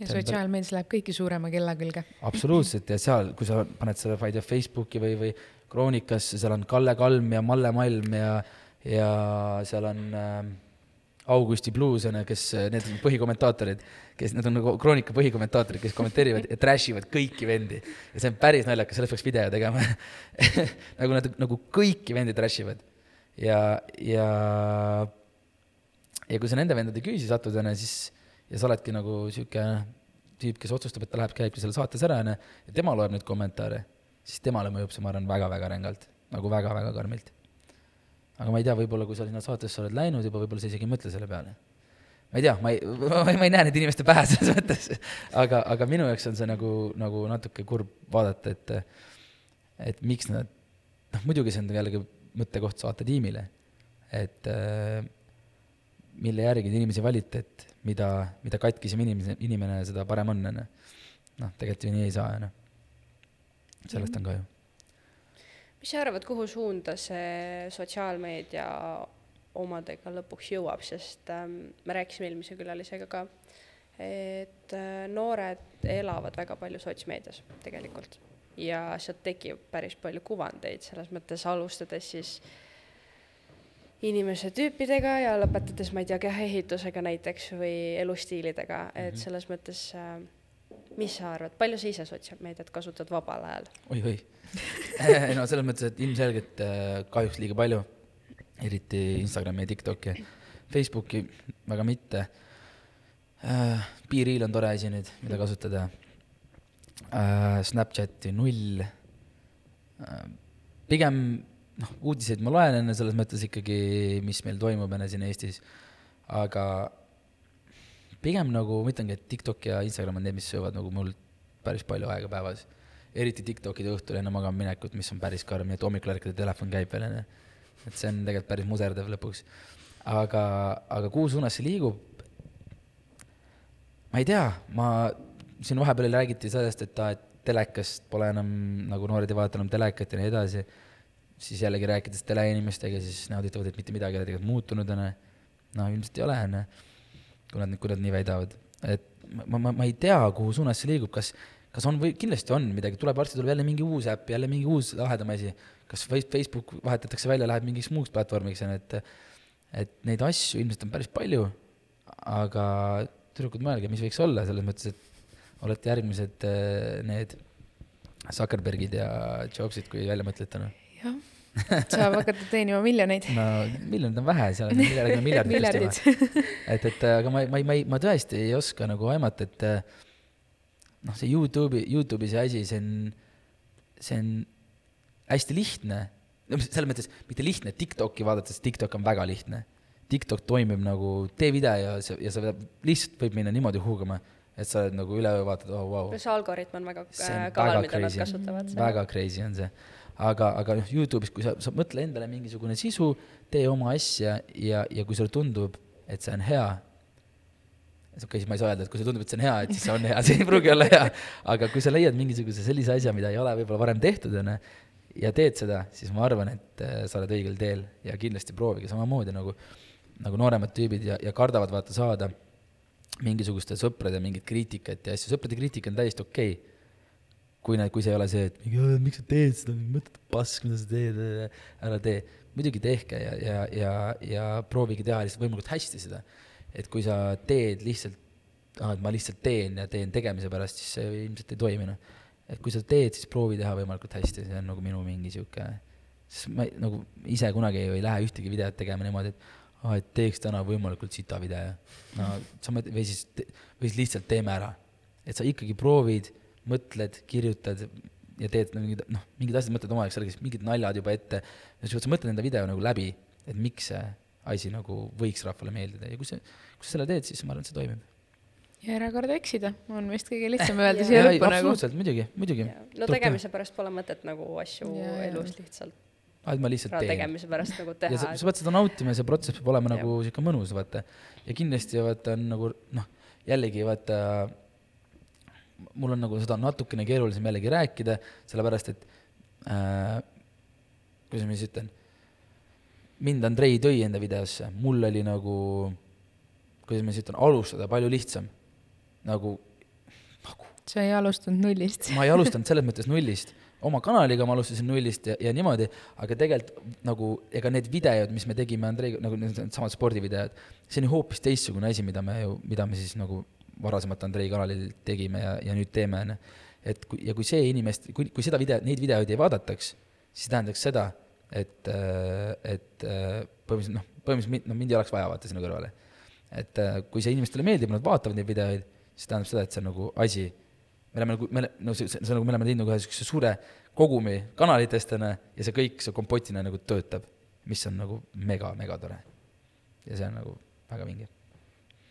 ja sotsiaalmeedias läheb kõiki suurema kella külge. absoluutselt ja seal, kui sa paned selle, ma ei tea, Facebooki või, või Kroonikasse, seal on Kalle Kalm ja Malle Malm ja, ja seal on äh, Augusti Blues on ju, kes, need on põhikommentaatorid, kes, need on nagu Kroonika põhikommentaatorid, kes kommenteerivad ja trash ivad kõiki vendi. ja see on päris naljakas, sellest peaks video tegema nagu nad nagu kõiki vendi trash ivad. ja, ja ja kui sa nende vendade küüsi satud, onju, siis ja sa oledki nagu sihuke tüüp, kes otsustab, et ta läheb, käibki seal saates ära, onju, ja tema loeb neid kommentaare, siis temale mõjub see, ma arvan, väga-väga rängalt, nagu väga-väga karmilt. Aga ma ei tea, võib-olla kui sa sinna saatesse oled läinud juba, võib-olla sa isegi ei mõtle selle peale. ma ei tea, ma ei, ma ei näe neid inimeste pähe selles mõttes, aga, aga minu jaoks on see nagu, nagu natuke kurb vaadata, et, et miks nad, noh muidugi see on jällegi mõttekoht saatetiimile, et äh, mille järgi te inimesi valite, et mida, mida katkisem inimene, inimene, seda parem on, on ju. noh, tegelikult ju nii ei saa, on ju. sellest on kahju. Mis sa arvad, kuhu suunda see sotsiaalmeedia omadega lõpuks jõuab, sest ähm, me rääkisime eelmise külalisega ka, et äh, noored elavad väga palju sotsmeedias tegelikult ja sealt tekib päris palju kuvandeid, selles mõttes alustades siis inimese tüüpidega ja lõpetades, ma ei tea, kehaehitusega näiteks või elustiilidega, et mhm. selles mõttes äh, mis sa arvad, palju sa ise sotsiaalmeediat kasutad vabal ajal oi,? oi-oi no selles mõttes, et ilmselgelt äh, kahjuks liiga palju, eriti Instagrami ja TikToki, Facebooki väga mitte äh,. Be-Real on tore asi nüüd, mida kasutada. Snapchati null pigem noh, uudiseid ma loen enne selles mõttes ikkagi, mis meil toimub enne siin Eestis, aga pigem nagu ma ütlengi, et TikTok ja Instagram on need, mis söövad nagu mul päris palju aega päevas. eriti TikTokide õhtul enne magama minekut, mis on päris karm, nii et hommikul ärkad ja telefon käib veel, onju. et see on tegelikult päris muserdav lõpuks. aga, aga kuhu suunas see liigub? ma ei tea, ma, siin vahepeal räägiti sellest, et aa, et telekast pole enam, nagu noored ei vaata enam telekat ja nii edasi siis jällegi rääkides teleinimestega, siis nemad ütlevad, et mitte midagi ei ole tegelikult muutunud, on ju. no ilmselt ei ole, on ju, kui nad, kui nad nii väidavad. et ma, ma, ma ei tea, kuhu suunas see liigub, kas, kas on või kindlasti on midagi, tuleb varsti tuleb jälle mingi uus äpp, jälle mingi uus lahedam asi. kas Facebook vahetatakse välja, läheb mingiks muuks platvormiks, on ju, et et neid asju ilmselt on päris palju, aga tüdrukud, mõelge, mis võiks olla, selles mõttes, et olete järgmised äh, need Zuckerbergid ja Jobsid, kui välja mõtlete, noh. Jah, saab hakata teenima miljoneid. no miljonid on vähe, seal on miljardid, miljardid. miljardid. et, et aga ma, ma, ma ma tõesti ei oska nagu aimata, et noh, see Youtube'i, Youtube'i see asi, see on, see on hästi lihtne. no selles mõttes mitte lihtne, TikTok'i vaadates, TikTok on väga lihtne. TikTok toimib nagu, tee video ja sa, ja sa lihtsalt võib minna niimoodi huugama, et sa oled nagu üle öö vaatad, oh vau wow.. see algoritm on väga äh, kaval, mida nad kasutavad. väga crazy on see. aga, aga noh, Youtube'is, kui sa, sa mõtle endale mingisugune sisu, tee oma asja ja, ja kui sulle tundub, et see on hea, okei okay,, siis ma ei saa öelda, et kui sulle tundub, et see on hea, et siis see on hea, see ei pruugi olla hea. aga kui sa leiad mingisuguse sellise asja, mida ei ole võib-olla varem tehtud, onju, ja teed seda, siis ma arvan, et äh, sa oled õigel teel ja kindlasti proovige samamoodi nagu, nagu nooremad tüübid ja, ja kardavad vaata saada mingisuguste sõprade mingit kriitikat ja asju, sõprade kriitika on täiesti okei okay. kui need, kui see ei ole see, et miks sa teed seda, mõttetu pask, mida sa teed, ära tee. muidugi tehke ja, ja, ja, ja proovige teha lihtsalt võimalikult hästi seda et kui sa teed lihtsalt, ah, et ma lihtsalt teen ja teen tegemise pärast, siis see ilmselt ei toimi, noh. et kui sa teed, siis proovi teha võimalikult hästi, see on nagu minu mingi sihuke, sest ma ei, nagu ise kunagi ei lähe ühtegi videot tegema niimoodi, et ah,, et teeks täna võimalikult sita video. no sa mõtled, või siis, või siis lihtsalt teeme ära. et sa ikkagi proovid, mõtled, kirjutad ja teed mingid, noh, mingid asjad mõtled oma jaoks sellega, mingid naljad juba ette. ja sa mõtled enda video nagu läbi, et miks see asi nagu võiks rahvale meeldida ja kui see, kui sa selle teed, siis ma arvan, et see toimib. ja ära karda eksida, on vist kõige lihtsam öelda siia lõppu nagu. absoluutselt, muidugi, muidugi. no tegemise pärast pole mõtet nagu asju ja, elus lihtsalt et ma lihtsalt teen. tegemise pärast nagu teha. ja sa, sa pead seda nautima ja see protsess peab olema nagu sihuke mõnus, vaata. ja kindlasti vaata on nagu noh, jällegi vaata, mul on nagu seda natukene keerulisem jällegi rääkida, sellepärast et äh, kuidas ma siis ütlen mind Andrei tõi enda videosse, mul oli nagu, kuidas ma siis ütlen, alustada palju lihtsam. nagu, nagu. sa ei alustanud nullist ma ei alustanud selles mõttes nullist, oma kanaliga ma alustasin nullist ja, ja niimoodi, aga tegelikult nagu ega need videod, mis me tegime Andreiga, nagu needsamad spordivideod, see on ju hoopis teistsugune asi, mida me ju, mida me siis nagu varasemalt Andrei kanalil tegime ja, ja nüüd teeme, on ju. et kui, ja kui see inimest, kui, kui seda video, neid videoid ei vaadataks, siis tähendaks seda, et, äh, et äh, põhimõtteliselt noh, põhimõtteliselt noh, mind ei oleks vaja vaata sinna kõrvale. et äh, kui see inimestele meeldib, nad vaatavad neid videoid, siis tähendab seda, et see on nagu asi, me oleme nagu, me, no see, see on nagu, me oleme teinud nagu ühe niisuguse suure kogumi kanalitest, on ju, ja see kõik, see kompotina nagu töötab, mis on nagu mega, mega tore. ja see on nagu väga vinge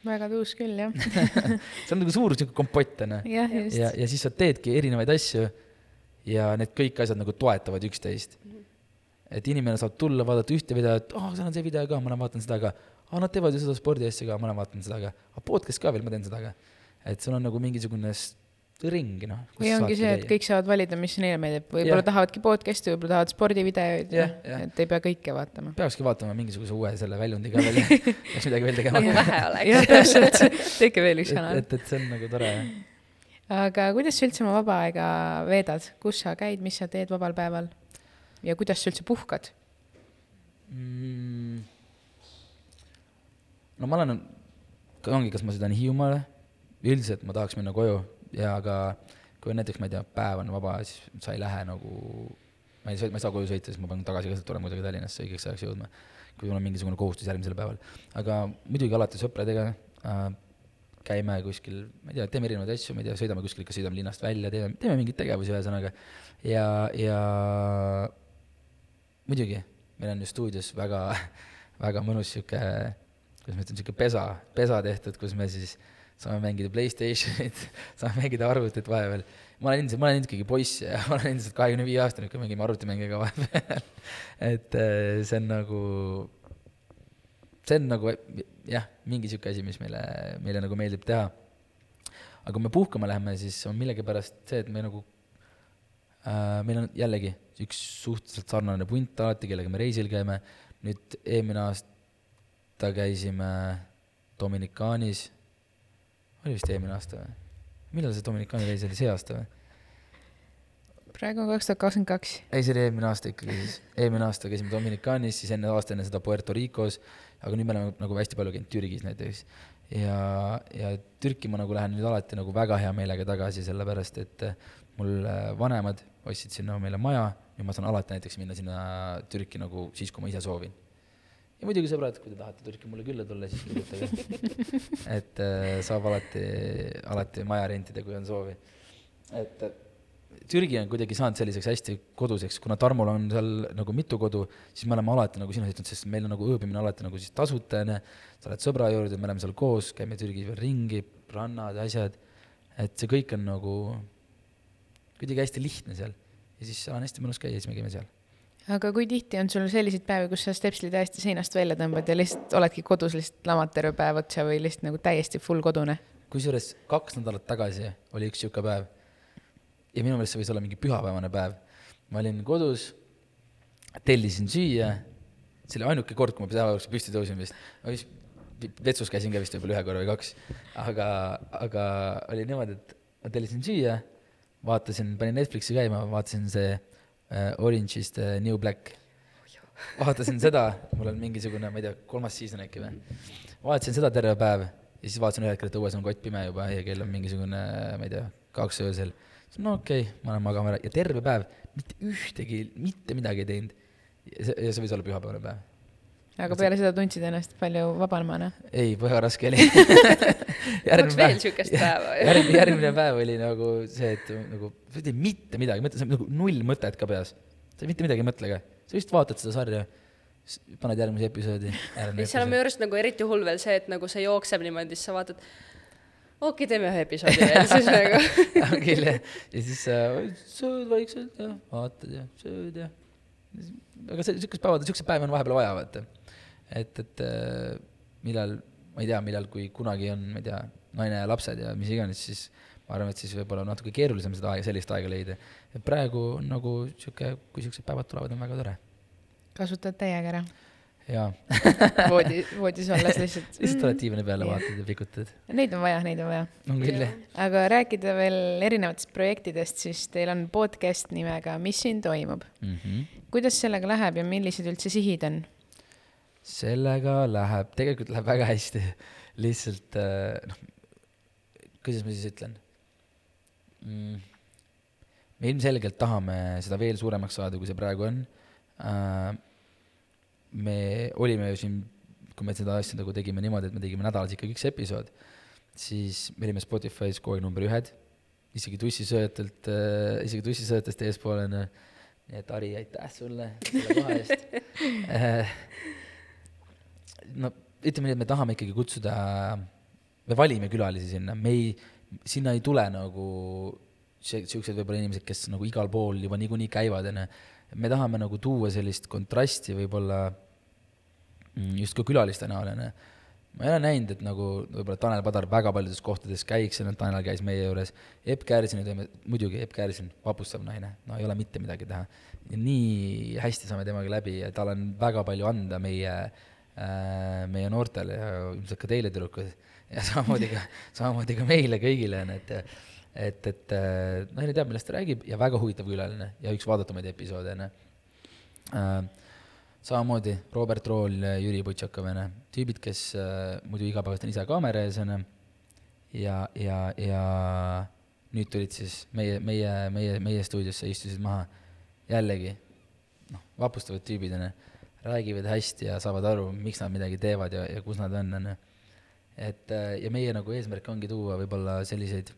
väga tuus küll, jah see on nagu suur niisugune kompott, on ju. ja, ja siis sa teedki erinevaid asju ja need kõik asjad nagu toetavad üksteist mm. -hmm et inimene saab tulla, vaadata ühte videot, aa oh,, seal on see video ka, ma lähen vaatan seda ka. aa, nad teevad ju seda spordiasja ka, ma lähen vaatan seda ka. aga podcast ka veel, ma teen seda ka. et sul on nagu mingisugune ring, noh. või ongi see, et kõik saavad valida, mis neile meeldib, võib-olla yeah. tahavadki podcast'i, võib-olla tahavad spordivideoid yeah,, yeah. et ei pea kõike vaatama. peakski vaatama mingisuguse uue selle väljundi ka veel peaks midagi veel tegema nagu vähe oleks. jah, täpselt, tehke veel üks kanal. et, et see on nagu tore, jah. aga kuidas sa üldse oma vaba aega veedad, kus sa käid, mis sa teed vabal päeval? ja kuidas sa üldse puhkad mm.? no ma olen, ongi, kas ma sõidan Hiiumaale, üldiselt ma tahaks minna koju ja aga kui näiteks, ma ei tea, päev on vaba, siis sa ei lähe nagu, ma ei, ma ei saa koju sõita, siis ma pean tagasi ka tulema kuidagi Tallinnasse õigeks ajaks jõudma, kui mul on mingisugune kohustus järgmisel päeval. aga muidugi alati sõpradega äh, käime kuskil, ma ei tea, teeme erinevaid asju, ma ei tea, sõidame kuskil, ikka sõidame linnast välja, teeme, teeme mingeid tegevusi, ühesõnaga. ja, ja muidugi, meil on ju stuudios väga, väga mõnus sihuke, kuidas ma ütlen, sihuke pesa, pesa tehtud, kus me siis saame mängida Playstationit, saame mängida arvutit vahepeal. ma olen endiselt, ma olen ikkagi poiss ja ma olen endiselt kahekümne viie aastane, kui mängime arvutimänge ka vahepeal et äh, see on nagu, see on nagu jah, mingi sihuke asi, mis meile, meile nagu meeldib teha. aga kui me puhkama läheme, siis on millegipärast see, et me nagu äh,, meil on jällegi üks suhteliselt sarnane punt alati, kellega me reisil käime. nüüd eelmine aasta käisime Dominikaanis, oli vist eelmine aasta või? millal see Dominikaani reis oli, see aasta või? praegu on kaks tuhat kakskümmend kaks. ei, see oli eelmine aasta ikkagi siis. eelmine aasta käisime Dominikaanis, siis enne aasta enne seda Puerto Ricos, aga nüüd me oleme nagu hästi palju käinud Türgis näiteks. ja, ja Türki ma nagu lähen nüüd alati nagu väga hea meelega tagasi, sellepärast et mul vanemad ostsid sinna meile maja nüüd ma saan alati näiteks minna sinna Türki nagu siis, kui ma ise soovin. Ja muidugi sõbrad, kui te tahate Türki mulle külla tulla, siis kirjutage et äh, saab alati, alati maja rentida, kui on soovi. et Türgi on kuidagi saanud selliseks hästi koduseks, kuna Tarmol on seal nagu mitu kodu, siis me oleme alati nagu sinu ütelnud, sest meil on nagu ööbimine alati nagu siis tasuta, onju. sa oled sõbra juurde, me oleme seal koos, käime Türgis veel ringi, rannad, asjad. et see kõik on nagu kuidagi hästi lihtne seal ja siis seal on hästi mõnus käia, siis me käime seal aga kui tihti on sul selliseid päevi, kus sa stepsli täiesti seinast välja tõmbad ja lihtsalt oledki kodus lihtsalt lamad terve päev otsa või lihtsalt nagu täiesti full kodune? kusjuures kaks nädalat tagasi oli üks sihuke päev ja minu meelest see võis olla mingi pühapäevane päev. ma olin kodus, tellisin süüa, see oli ainuke kord, kui ma päeva jooksul püsti tõusin vist, ma vist vetsus käisin ka vist võib-olla ühe korra või kaks, aga, aga oli niimoodi, et ma tellisin süüa, vaatasin, panin Netflixi käima, vaatasin see Orange is the new black. vaatasin seda, mul on mingisugune, ma ei tea, kolmas season äkki või, vaatasin seda terve päev ja siis vaatasin ühel hetkel, et õues on kott pime juba ja kell on mingisugune, ma ei tea, kaks öösel. no okei okay,, ma lähen magama ära ja terve päev mitte ühtegi, mitte midagi ei teinud. ja see, ja see võis olla pühapäevane päev. Aga peale seda tundsid ennast palju vabamana? ei, väga raske oli veel siukest päeva järgmine, järgmine päev oli nagu see, et nagu sa ei tee mitte midagi, mõtle, sa nagu null mõtet ka peas. sa mitte midagi ei mõtle ka, sa lihtsalt vaatad seda sarja paned järgmise episoodi. seal on minu arust nagu eriti hull veel see, et nagu see jookseb niimoodi, siis sa vaatad, okei okay,, teeme ühe episoodi veel, siis nagu on küll jah, ja siis äh, sööd vaikselt ja vaatad ja sööd ja. aga see, siukest päevad, siukseid päevi on vahepeal vaja, vaata. Et, et äh, millal, ma ei tea, millal, kui kunagi on, ma ei tea, naine ja lapsed ja mis iganes, siis ma arvan, et siis võib-olla natuke keerulisem seda aega, sellist aega leida. et praegu nagu sihuke, kui siuksed päevad tulevad, on väga tore kasutad täiega ära? jaa voodi, voodis olles lihtsalt lihtsalt oled diivani peale, vaatad ja pikutad. Neid on vaja, neid on vaja. on küll, jah. aga rääkida veel erinevatest projektidest, siis teil on podcast nimega Mis siin toimub mm? -hmm. kuidas sellega läheb ja millised üldse sihid on? Sellega läheb, tegelikult läheb väga hästi. lihtsalt äh, noh, kuidas ma siis ütlen mm,? me ilmselgelt tahame seda veel suuremaks saada, kui see praegu on Äh, me olime ju siin, kui me seda asja nagu tegime niimoodi, et me tegime nädalas ikkagi üks episood, siis me olime Spotify's kogu aeg number ühed, isegi tussisööjatelt äh,, isegi tussisööjatest eespool onju. nii et Ari, aitäh sulle selle koha eest no ütleme nii, et me tahame ikkagi kutsuda, me valime külalisi sinna, me ei, sinna ei tule nagu siuksed võib-olla inimesed, kes nagu igal pool juba niikuinii käivad, onju me tahame nagu tuua sellist kontrasti võib-olla mm, just ka külaliste näol, onju. ma ei ole näinud, et nagu võib-olla Tanel Padar väga paljudes kohtades käiks, Tanel käis meie juures. Epp Käärsini teeme, muidugi Epp Käärsin, vapustav naine, no ei ole mitte midagi teha. nii hästi saame temaga läbi ja tal on väga palju anda meie äh,, meie noortele ja ilmselt ka teile, tüdrukud, ja samamoodi ka, samamoodi ka meile kõigile, onju, et et, et äh, naine teab, millest ta räägib ja väga huvitav külaline ja üks vaadatamaid episoode, onju äh,. samamoodi Robert Rool, Jüri Butšakov, onju, tüübid, kes äh, muidu igapäevaselt on ise kaamera ees, onju. ja, ja, ja nüüd tulid siis meie, meie, meie, meie stuudiosse, istusid maha. jällegi, noh, vapustavad tüübid, onju, räägivad hästi ja saavad aru, miks nad midagi teevad ja, ja kus nad on, onju. et äh, ja meie nagu eesmärk ongi tuua võib-olla selliseid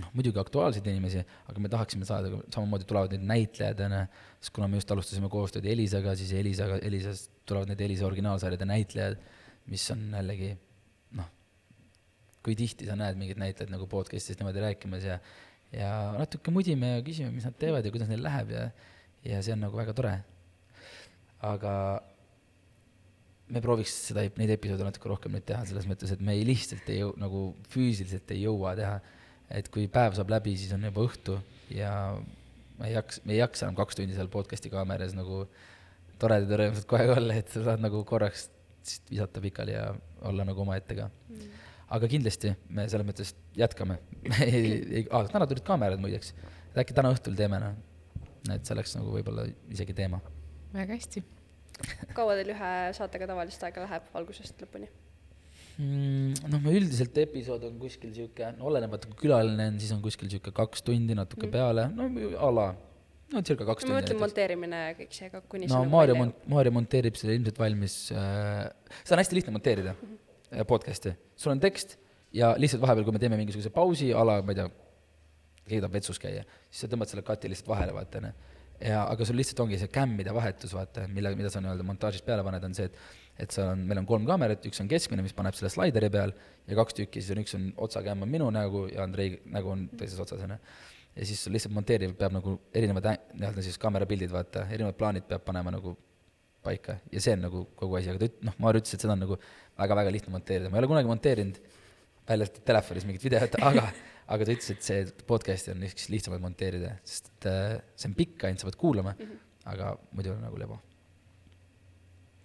noh, muidugi aktuaalseid inimesi, aga me tahaksime saada, samamoodi tulevad need näitlejad, on ju, sest kuna me just alustasime koostööd Elisaga, siis Elisaga, Elisast tulevad need Elisa originaalsarjade näitlejad, mis on jällegi noh, kui tihti sa näed mingeid näitlejaid nagu podcast'is niimoodi rääkimas ja ja natuke mudime ja küsime, mis nad teevad ja kuidas neil läheb ja ja see on nagu väga tore. Aga me prooviks seda, neid episoode natuke rohkem nüüd teha, selles mõttes, et me ei lihtsalt ei jõu-, nagu füüsiliselt ei jõua teha. Et kui päev saab läbi, siis on juba õhtu ja ma ei jaksa, me ei jaksa enam kaks tundi seal podcast'i kaameras nagu toredad ja rõõmsad aeg olla, et sa saad nagu korraks visata pikali ja olla nagu omaette ka. Mm.. aga kindlasti me selles mõttes jätkame. Ei, ah, täna tulid kaamerad muideks, et äkki täna õhtul teeme noh, et see oleks nagu võib-olla isegi teema. Väga hästi kaua teil ühe saatega tavaliselt aega läheb algusest lõpuni? mm,? noh, me üldiselt episood on kuskil sihuke, no olenemata kui külaline on, siis on kuskil sihuke kaks tundi natuke mm. peale, no a la, no circa kaks tundi. ma mõtlen monteerimine ja kõik see ka kuni no Maarja mont-, Maarja monteerib selle ilmselt valmis äh,, seda on hästi lihtne monteerida mm, -hmm. podcast'i. sul on tekst ja lihtsalt vahepeal, kui me teeme mingisuguse pausi a la, ma ei tea, keegi tahab vetsus käia, siis sa tõmbad selle kati lihtsalt vahele, vaata, onju. Ja, aga sul lihtsalt ongi see kämmide vahetus, vaata, mille, mida sa nii-öelda montaažis peale paned, on see, et et seal on, meil on kolm kaamerat, üks on keskmine, mis paneb selle slaideri peal, ja kaks tükki, siis on üks on otsakämm on minu nägu ja Andrei nägu on teises otsas, onju. ja siis lihtsalt monteeriv peab nagu erinevad nii-öelda siis kaamerapildid, vaata, erinevad plaanid peab panema nagu paika ja see on nagu kogu asi, aga ta üt-, noh, Maarja ütles, et seda on nagu väga-väga lihtne monteerida, ma ei ole kunagi monteerinud välja arvatud telefonis mingit videot, aga, aga ta ütles, et see podcast'i on üks lihtsamaid monteerida, sest et äh, see on pikk ainult, sa pead kuulama mm, -hmm. aga muidu on nagu lebo.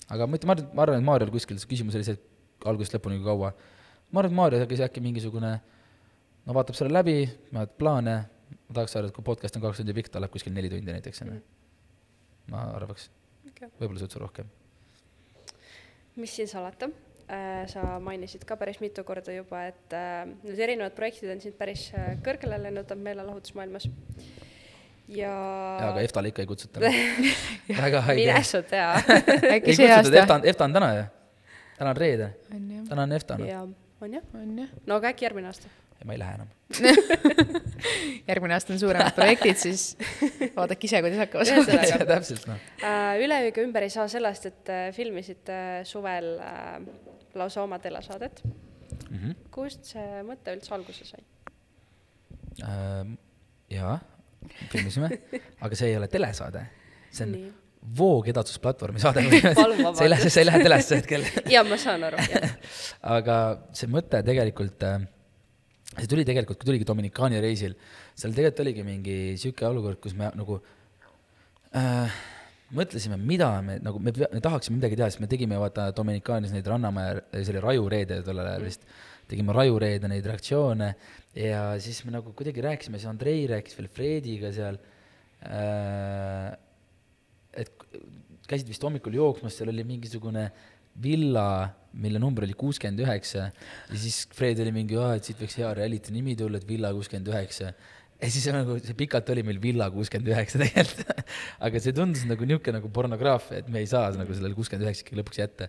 aga ma ütlen, ma arvan, ma arvan, et Maarjal kuskil see küsimus oli see, et algusest lõpuni kui kaua. ma arvan, et Maarja äkki, äkki mingisugune, no vaatab selle läbi, vaatab plaane, ma tahaks arvata, et kui podcast on kaks tundi pikk, ta läheb kuskil neli tundi näiteks, on ju. Mhm. ma arvaks okay., võib-olla suitsu rohkem. mis siin salata sa mainisid ka päris mitu korda juba, et äh, need erinevad projektid on sind päris äh, kõrgele lennutanud meelelahutusmaailmas. ja. jaa, aga EFTA-le ikka ei kutsuta väga haige. mine sa tea ei kutsutud, EFTA on, EFTA on täna ju. täna on reede. täna on EFTA. jaa, on jah? on jah. no aga äkki järgmine aasta? Ma ei lähe enam järgmine aasta on suuremad projektid, siis vaadake ise, kuidas hakkama saavad. täpselt, noh. üle ega ümber ei saa sellest, et filmisite suvel lausa oma telesaadet mm. -hmm. kust see mõte üldse alguse sai äh,? jaa, filmisime aga see ei ole telesaade, see on Nii. voogedastusplatvormi saade see ei lähe, see ei lähe telesse hetkel jaa, ma saan aru, jah. aga see mõte tegelikult äh, see tuli tegelikult, kui tuligi Dominikaani reisil, seal tegelikult oligi mingi sihuke olukord, kus me nagu äh, mõtlesime, mida me nagu, me, me tahaksime midagi teha, sest me tegime vaata Dominikaanis neid Rannamäe, see oli Rajureede tollel ajal vist, tegime Rajureede neid reaktsioone ja siis me nagu kuidagi rääkisime, siis Andrei rääkis veel Frediga seal äh,, et käisid vist hommikul jooksmas, seal oli mingisugune villa, mille number oli kuuskümmend üheksa ja siis Fred oli mingi, et siit võiks hea reality nimi tulla, et Villa kuuskümmend üheksa ja siis nagu see pikalt oli meil Villa kuuskümmend üheksa tegelikult aga see tundus nagu niisugune nagu pornograafia, et me ei saa nagu sellele kuuskümmend üheksa ikkagi lõpuks jätta.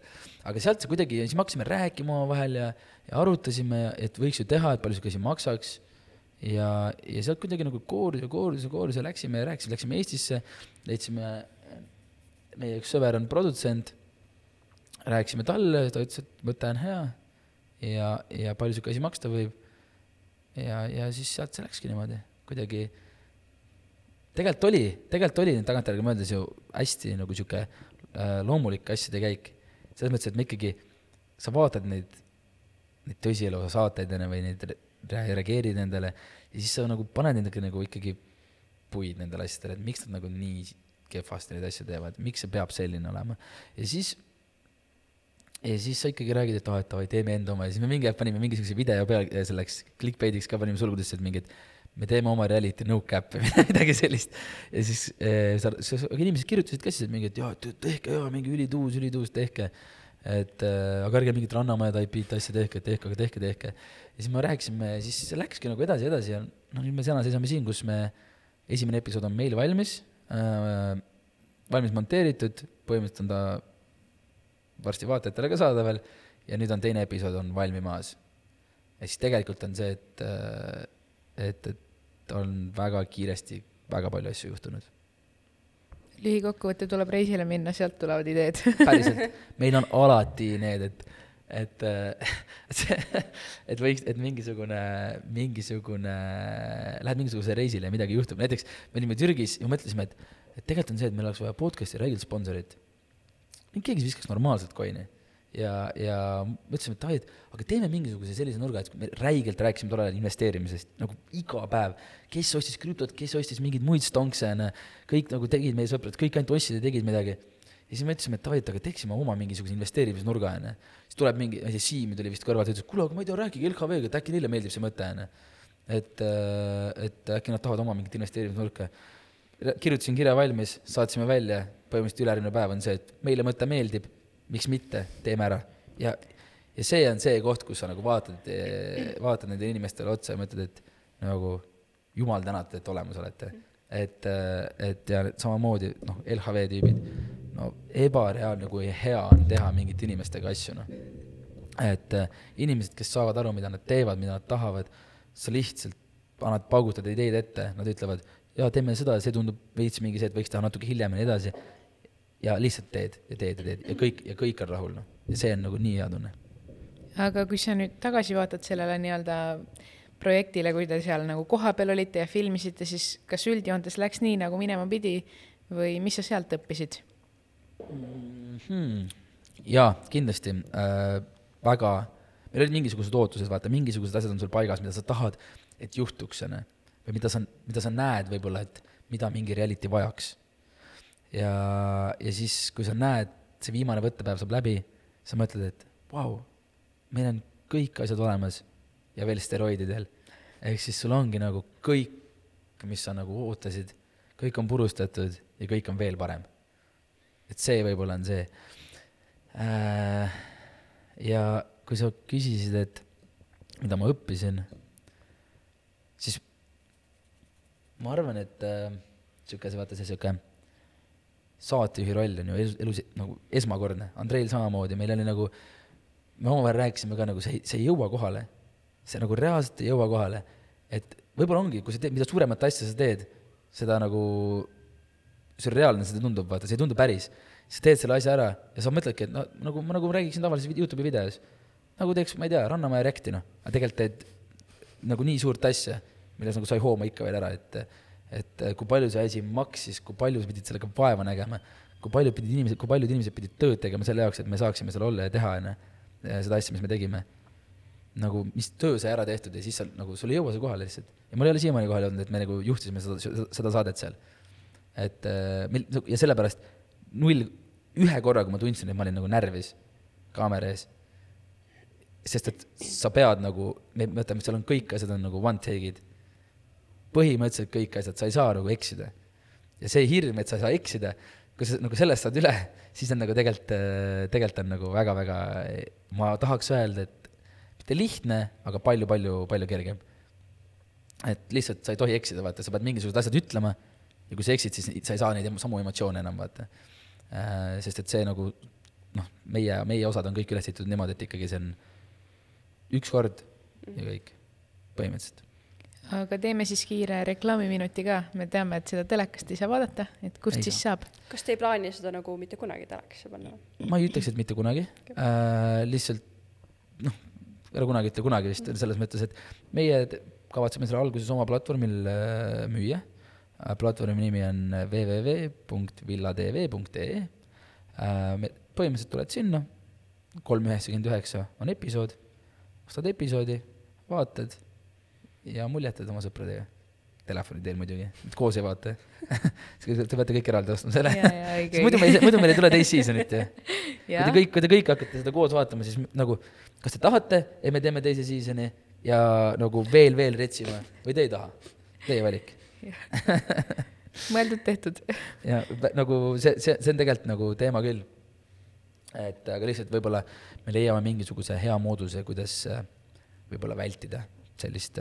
aga sealt see kuidagi, siis me hakkasime rääkima omavahel ja, ja arutasime, et võiks ju teha, et palju see asi maksaks. ja, ja sealt kuidagi nagu koorus ja koorus ja koorus ja läksime ja rääkisime, läksime Eestisse, leidsime, meie üks sõber on produtsent, rääkisime talle, ta ütles, et mõte on hea ja, ja palju sihuke asi maksta võib. ja, ja siis sealt see läkski niimoodi kuidagi, tegelikult oli, tegelikult oli tagantjärgi mõeldes ju hästi nagu sihuke äh, loomulik asjade käik. selles mõttes, et me ikkagi, sa vaatad neid, neid tõsielu saateid onju või neid reageerid nendele ja siis sa nagu paned nendega nagu ikkagi puid nendele asjadele, et miks nad nagu nii kehvasti neid asju teevad, miks see peab selline olema. ja siis, ja siis sa ikkagi räägid, et davai, teeme enda oma ja siis me mingi aeg panime mingisuguse video peal selleks clickbait'iks ka panime sulgudesse, et mingid me teeme oma reality no cap või midagi sellist. ja siis äh, sa, sa, inimesed kirjutasid ka siis, et mingi, et jaa, tehke jaa, mingi ülituus, ülituus, tehke. et äh, aga ärge mingit Rannamäe taipi asja tehke, tehke, aga tehke, tehke. ja siis me rääkisime, siis läkski nagu edasi, edasi ja noh, nüüd me täna seisame siin, kus me, esimene episood on meil valmis äh,, valmis monteeritud, põhimõtteliselt on ta varsti vaatajatele ka saadaval ja nüüd on teine episood on valmimas. ja siis tegelikult on see, et, äh, et, et on väga kiiresti väga palju asju juhtunud. lühikokkuvõte tuleb reisile minna, sealt tulevad ideed päriselt, meil on alati need, et, et see, et võiks, et mingisugune, mingisugune, lähed mingisugusele reisile ja midagi juhtub, näiteks me olime Türgis ja mõtlesime, et, et tegelikult on see, et meil oleks vaja podcast'i räigelt sponsorit. Keegi viskaks normaalselt coin'i ja, ja mõtlesime, et davai, et aga teeme mingisuguse sellise nurga, et me räigelt rääkisime tollel ajal investeerimisest nagu iga päev. kes ostis krüptot, kes ostis mingeid muid stonkse, kõik nagu tegid meie sõbrad, kõik ainult ostsid ja tegid midagi. ja siis mõtlesime, et davai, et aga teeksime oma mingisuguse investeerimisnurga, onju. siis tuleb mingi, ma ei tea, Siim tuli vist kõrvalt, ütles, et kuule, aga ma ei tea, rääkige LHV-ga, et äkki neile meeldib see mõte, onju. et, äh, et äkki nad tahavad oma mingit investeerimisnurka. Kirjutasin kirja valmis, saatsime välja, põhimõtteliselt ülejärgmine päev on see, et meile mõte meeldib miks mitte, teeme ära. ja, ja see on see koht, kus sa nagu vaatad, vaatad nendele inimestele otsa ja mõtled, et nagu jumal tänatud, et olemas olete. et, et ja samamoodi noh, LHV tüübid, no ebareaalne, kui hea on teha mingite inimestega asju, noh. et inimesed, kes saavad aru, mida nad teevad, mida nad tahavad, sa lihtsalt annad, paugutad ideid ette, nad ütlevad, jaa, teeme seda, see tundub veits mingi see, et võiks teha natuke hiljem ja nii edasi. ja lihtsalt teed ja teed ja teed ja kõik, ja kõik on rahul, noh. ja see on nagu nii hea tunne. aga kui sa nüüd tagasi vaatad sellele nii-öelda projektile, kui te seal nagu kohapeal olite ja filmisite, siis kas üldjoontes läks nii, nagu minema pidi või mis sa sealt õppisid mm? -hmm. jaa, kindlasti äh, väga, meil olid mingisugused ootused, vaata, mingisugused asjad on sul paigas, mida sa tahad, et juhtuks, onju. Või mida sa, mida sa näed võib-olla, et mida mingi reality vajaks. ja, ja siis, kui sa näed, see viimane võttepäev saab läbi, sa mõtled, et vau wow,, meil on kõik asjad olemas ja veel steroididel. ehk siis sul ongi nagu kõik, mis sa nagu ootasid, kõik on purustatud ja kõik on veel parem. et see võib-olla on see äh,. ja kui sa küsisid, et mida ma õppisin, siis ma arvan, et äh, sihuke, vaata see sihuke saatejuhi roll on ju elus, elus nagu esmakordne, Andreil samamoodi, meil oli nagu, me omavahel rääkisime ka nagu see, see ei jõua kohale. See nagu reaalselt ei jõua kohale. et võib-olla ongi, kui sa teed, mida suuremat asja sa teed, seda nagu sürreaalne see tundub, vaata, see ei tundu päris. sa teed selle asja ära ja sa mõtledki, et no nagu ma nagu räägiksin tavalises Youtube'i videos, nagu teeks, ma ei tea, Rannamäe Reacti, noh, aga tegelikult teed nagu nii suurt asja, milles nagu sai hooma ikka veel ära, et et kui palju see asi maksis, kui palju sa pidid sellega vaeva nägema, kui palju pidid inimesed, kui paljud inimesed pidid tööd tegema selle jaoks, et me saaksime seal olla ja teha, on ju, seda asja, mis me tegime nagu, mis töö sai ära tehtud ja siis sa nagu, sul ei jõua see kohale lihtsalt. ja mul ei ole siiamaani kohale jõudnud, et me nagu juhtisime seda, seda saadet seal. et äh, meil, ja sellepärast null, ühe korra, kui ma tundsin, et ma olin nagu närvis kaamera ees, sest et sa pead nagu, mõtleme, seal on kõik asjad on nagu one take'id. Põhimõtteliselt kõik asjad, sa ei saa nagu eksida. ja see hirm, et sa ei saa eksida, kui sa nagu sellest saad üle, siis on nagu tegelikult, äh, tegelikult on nagu väga-väga, ma tahaks öelda, et mitte lihtne, aga palju-palju-palju kergem. et lihtsalt sa ei tohi eksida, vaata, sa pead mingisugused asjad ütlema ja kui sa eksid, siis sa ei saa neid samu emotsioone enam, vaata. Äh, sest et see nagu noh, meie, meie osad on kõik üles ehitatud niimoodi, et ikkagi see on üks kord ja kõik, põhimõtteliselt aga teeme siis kiire reklaamiminuti ka, me teame, et seda telekast ei saa vaadata, et kust ei siis saa. saab? kas te ei plaani seda nagu mitte kunagi telekasse panna? ma ei ütleks, et mitte kunagi okay., äh, lihtsalt noh, ära kunagi ütle kunagi vist, selles mõttes, et meie kavatseme selle alguses oma platvormil äh, müüa. Äh, platvormi nimi on www.villatv.ee. Äh, põhimõtteliselt tuled sinna, kolm üheksakümmend üheksa on episood, ostad episoodi, vaatad ja muljetad oma sõpradega telefoni teel muidugi, koos ei vaata Te peate kõik eraldi ostma selle sest muidu meil, muidu meil ei tule teist seasonit ju. kui te kõik, kui te kõik hakkate seda koos vaatama, siis nagu, kas te tahate, et me teeme teise seasoni ja nagu veel, veel retsime või te ei taha? Teie valik mõeldud-tehtud. ja nagu see, see, see on tegelikult nagu teema küll. et aga lihtsalt võib-olla me leiame mingisuguse hea mooduse, kuidas äh, võib-olla vältida sellist,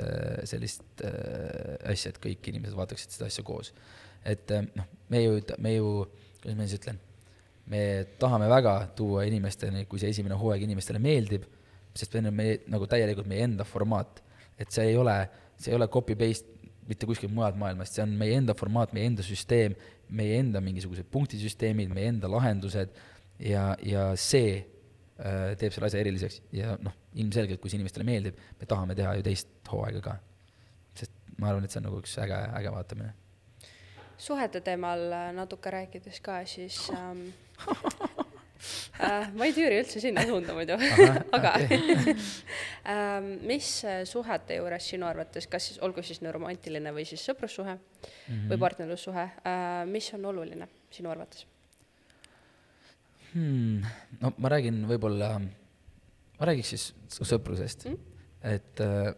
sellist äh, asja, et kõik inimesed vaataksid seda asja koos. et äh, noh, me ju, me ju, kuidas ma siis ütlen, me tahame väga tuua inimesteni, kui see esimene hooaeg inimestele meeldib, sest on meie, nagu täielikult meie enda formaat. et see ei ole, see ei ole copy-paste mitte kuskilt mujalt maailmast, see on meie enda formaat, meie enda süsteem, meie enda mingisugused punktisüsteemid, meie enda lahendused ja, ja see teeb selle asja eriliseks ja noh, ilmselgelt, kui see inimestele meeldib, me tahame teha ju teist hooaega ka. sest ma arvan, et see on nagu üks äge, äge vaatamine. suhete teemal äh, natuke rääkides ka, siis ähm, äh, ma ei tüüri üldse sinna suunda muidu aga ähm, mis suhete juures sinu arvates, kas siis olgu siis romantiline või siis sõprussuhe mm -hmm. või partnerlussuhe äh,, mis on oluline sinu arvates? Hmm,? no ma räägin võib-olla, ma räägiks siis sõprusest mm., et äh,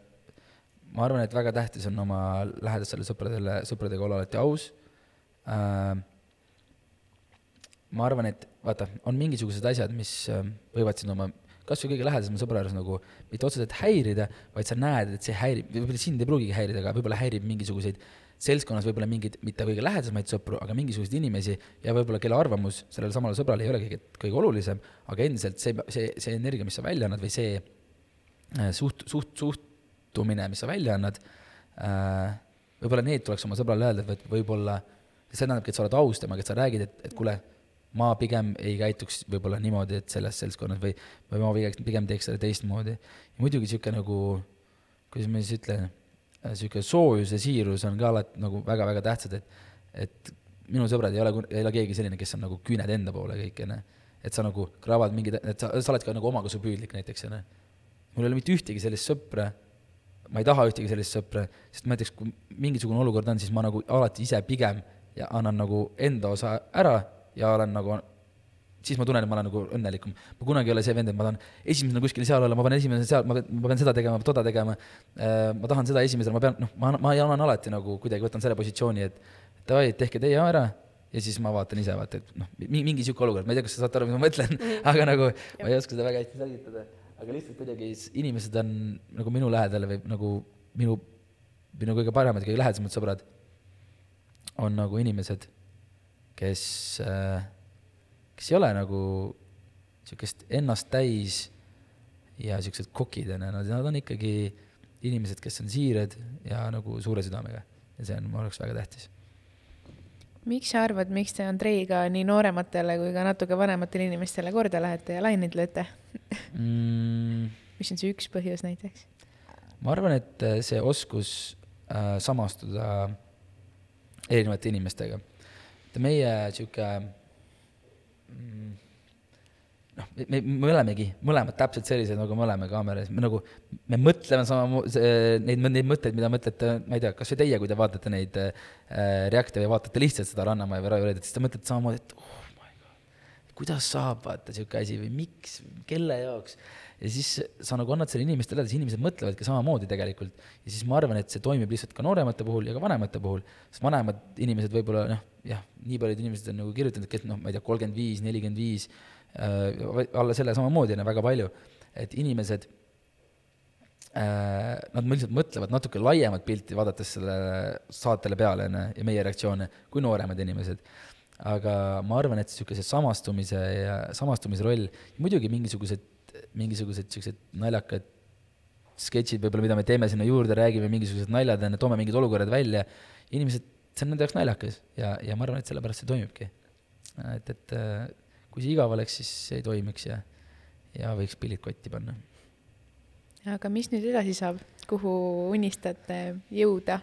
ma arvan, et väga tähtis on oma lähedastele sõpradele, sõpradega olla alati aus äh,. ma arvan, et vaata, on mingisugused asjad, mis äh, võivad sind oma kas või kõige lähedasema sõbra juures nagu mitte otseselt häirida, vaid sa näed, et see häirib, võib-olla sind ei pruugigi häirida, aga võib-olla häirib mingisuguseid seltskonnas võib-olla mingeid, mitte kõige lähedasemaid sõpru, aga mingisuguseid inimesi ja võib-olla kelle arvamus sellele samale sõbrale ei ole kõige, kõige olulisem, aga endiselt see, see, see energia, mis sa välja annad või see äh, suht, suht, suhtumine, mis sa välja annad, äh,. võib-olla need tuleks oma sõbrale öelda, et võib-olla, see tähendabki, et sa oled aus temaga, et sa räägid, et, et kuule, ma pigem ei käituks võib-olla niimoodi, et selles seltskonnas või, või ma pigem, pigem teeks selle teistmoodi. ja muidugi niisugune nagu, kuidas ma siis ütlen, niisugune soojus ja siirus on ka alati nagu väga-väga tähtsad, et, et minu sõbrad ei ole, ei ole keegi selline, kes on nagu küüned enda poole kõik, onju. et sa nagu kravad mingid, et sa, sa oled ka nagu omakasupüüdlik näiteks, onju. mul ei ole mitte ühtegi sellist sõpra, ma ei taha ühtegi sellist sõpra, sest ma näiteks, kui mingisugune olukord on, siis ma nagu alati ise pigem ja annan nagu enda osa ära ja olen nagu, siis ma tunnen, et ma olen nagu õnnelikum. ma kunagi ei ole see vend, et ma tahan esimesena kuskil seal olla, ma pean esimesena seal, ma pean, ma pean seda tegema, toda tegema. Äh, ma tahan seda esimesena, ma pean, noh, ma, ma annan alati nagu kuidagi võtan selle positsiooni, et davai, tehke teie ära ja siis ma vaatan ise, vaata, et noh, mingi sihuke olukord, ma ei tea, kas sa saate aru, mis ma mõtlen mm, -hmm. aga nagu ma ei oska seda väga hästi selgitada. aga lihtsalt kuidagi inimesed on nagu minu lähedal või nagu minu, minu kõige paremad, kõige lähedasemad sõbrad on nagu inimesed, kes, äh, kes ei ole nagu sihukest ennast täis ja siuksed kokid, onju, nad, nad on ikkagi inimesed, kes on siirad ja nagu suure südamega. ja see on, mu jaoks väga tähtis miks sa arvad, miks te Andreiga nii noorematele kui ka natuke vanematele inimestele korda lähete ja laineid lööte mm.? mis on see üks põhjus näiteks? ma arvan, et see oskus äh, samastuda erinevate inimestega. et meie mm, noh, me, me olemegi mõlemad täpselt sellised, nagu me oleme kaameras, me nagu, me mõtleme sama, neid, neid mõtteid, mida mõtlete, ma ei tea, kas või teie, kui te vaatate neid äh, Reacti või vaatate lihtsalt seda Rannamäe või Raivo Reedet, siis te mõtlete samamoodi, et oh my god, kuidas saab vaata niisugune asi või miks, kelle jaoks. ja siis sa nagu annad selle inimestele edasi, inimesed mõtlevadki samamoodi tegelikult. ja siis ma arvan, et see toimib lihtsalt ka nooremate puhul ja ka vanemate puhul, sest vanemad inimesed võib-olla noh, jah, nii paljud inimesed on nagu kirjutanud, kes noh, ma ei tea, kolmkümmend viis, nelikümmend viis Äh, alla selle samamoodi on väga palju, et inimesed äh, Nad lihtsalt mõtlevad natuke laiemat pilti, vaadates sellele saatele peale, on ju, ja meie reaktsioone, kui nooremad inimesed. aga ma arvan, et niisuguse samastumise ja samastumise roll, muidugi mingisugused, mingisugused niisugused naljakad sketšid võib-olla, mida me teeme sinna juurde, räägime mingisugused naljad, on ju, toome mingid olukorrad välja, inimesed, see on nende jaoks naljakas ja, ja ma arvan, et sellepärast see toimibki. et, et kui see igav oleks, siis see ei toimiks ja, ja võiks pillid kotti panna. aga mis nüüd edasi saab, kuhu unistate jõuda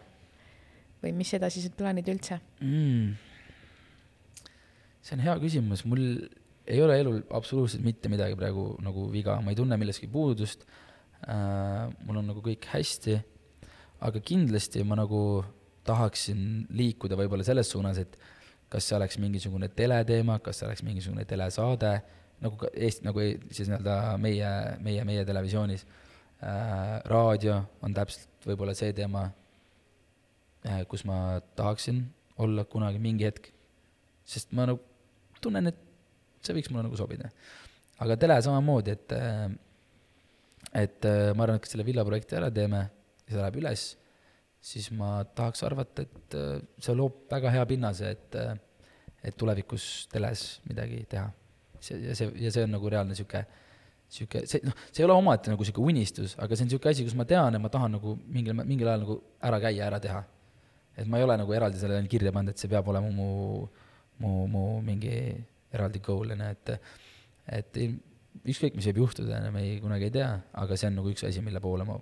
või mis edasised plaanid üldse mm.? see on hea küsimus, mul ei ole elul absoluutselt mitte midagi praegu nagu viga, ma ei tunne millestki puudust äh,. mul on nagu kõik hästi, aga kindlasti ma nagu tahaksin liikuda võib-olla selles suunas, et kas see oleks mingisugune teleteema, kas see oleks mingisugune telesaade, nagu ka Eesti, nagu siis nii-öelda meie, meie, meie televisioonis äh,. raadio on täpselt võib-olla see teema äh,, kus ma tahaksin olla kunagi mingi hetk. sest ma nagu tunnen, et see võiks mulle nagu sobida. aga tele samamoodi, et äh,, et äh, ma arvan, et kui selle villaprojekti ära teeme ja see läheb üles siis ma tahaks arvata, et äh, see loob väga hea pinnase, et, äh, et tulevikus teles midagi teha. see, ja see, ja see on nagu reaalne niisugune, niisugune, see, noh, see ei ole omaette nagu niisugune unistus, aga see on niisugune asi, kus ma tean, et ma tahan nagu mingil, mingil ajal nagu ära käia, ära teha. et ma ei ole nagu eraldi sellele kirja pannud, et see peab olema mu, mu, mu mingi eraldi goal, on ju, et, et ükskõik, mis võib juhtuda, me ei, kunagi ei tea, aga see on nagu üks asi, mille poole ma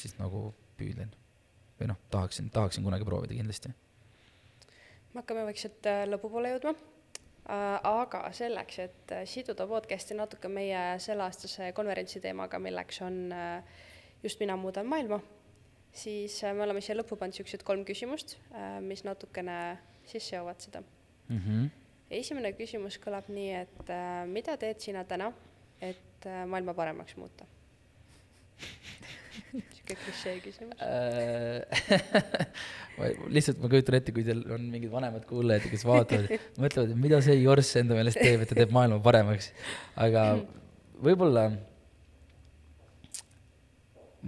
siis nagu püüdlen või noh, tahaksin, tahaksin kunagi proovida kindlasti. me hakkame vaikselt äh, lõpupoole jõudma äh, aga selleks, et äh, siduda podcast'i natuke meie selleaastase konverentsi teemaga, milleks on just mina muudan maailma, siis me oleme siia lõppu pannud niisugused kolm küsimust, mis natukene sisse jõuavad seda mm. -hmm. esimene küsimus kõlab nii, et mida teed sina täna, et maailma paremaks muuta sihuke klišee küsimus lihtsalt ma kujutan ette, kui teil on mingid vanemad kuulajad, kes vaatavad, mõtlevad, et mida see Jorss enda meelest teeb, et ta teeb maailma paremaks. aga võib-olla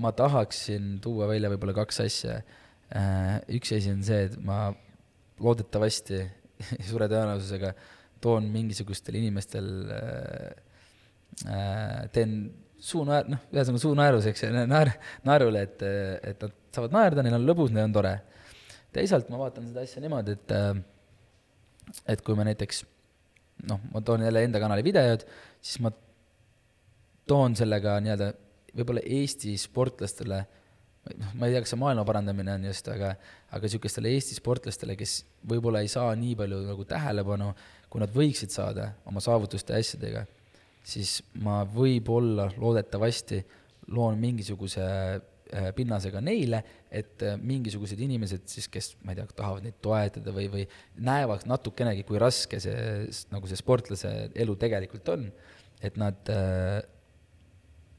ma tahaksin tuua välja võib-olla kaks asja. Äh, üks asi on see, et ma loodetavasti suure tõenäosusega toon mingisugustel inimestel äh,, äh teen suunaer-, noh, ühesõnaga suunaeruseks ja naer-, naerule, et, et nad saavad naerda, neil on lõbus, neil on tore. teisalt ma vaatan seda asja niimoodi, et, et kui me näiteks noh, ma toon jälle enda kanali videod, siis ma toon sellega nii-öelda võib-olla Eesti sportlastele, noh, ma ei tea, kas see maailma parandamine on just, aga, aga niisugustele Eesti sportlastele, kes võib-olla ei saa nii palju nagu tähelepanu, kui nad võiksid saada oma saavutuste ja asjadega siis ma võib-olla loodetavasti loon mingisuguse äh, pinnasega neile, et äh, mingisugused inimesed siis, kes, ma ei tea, tahavad neid toetada või, või näevad natukenegi, kui raske see, nagu see sportlase elu tegelikult on, et nad, äh,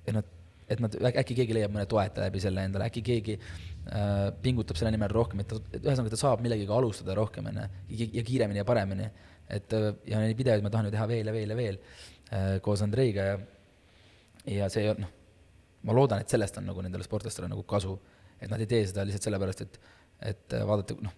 et nad, et nad, äkki keegi leiab mõne toetaja läbi selle endale, äkki keegi äh, pingutab selle nimel rohkem, et ta, ühesõnaga, ta saab millegagi alustada rohkem, on ju, ja kiiremini ja paremini. et ja neid videoid ma tahan ju teha veel ja veel ja veel koos Andreiga ja, ja see noh, ma loodan, et sellest on nagu nendele sportlastele nagu kasu, et nad ei tee seda lihtsalt sellepärast, et, et vaadata, noh,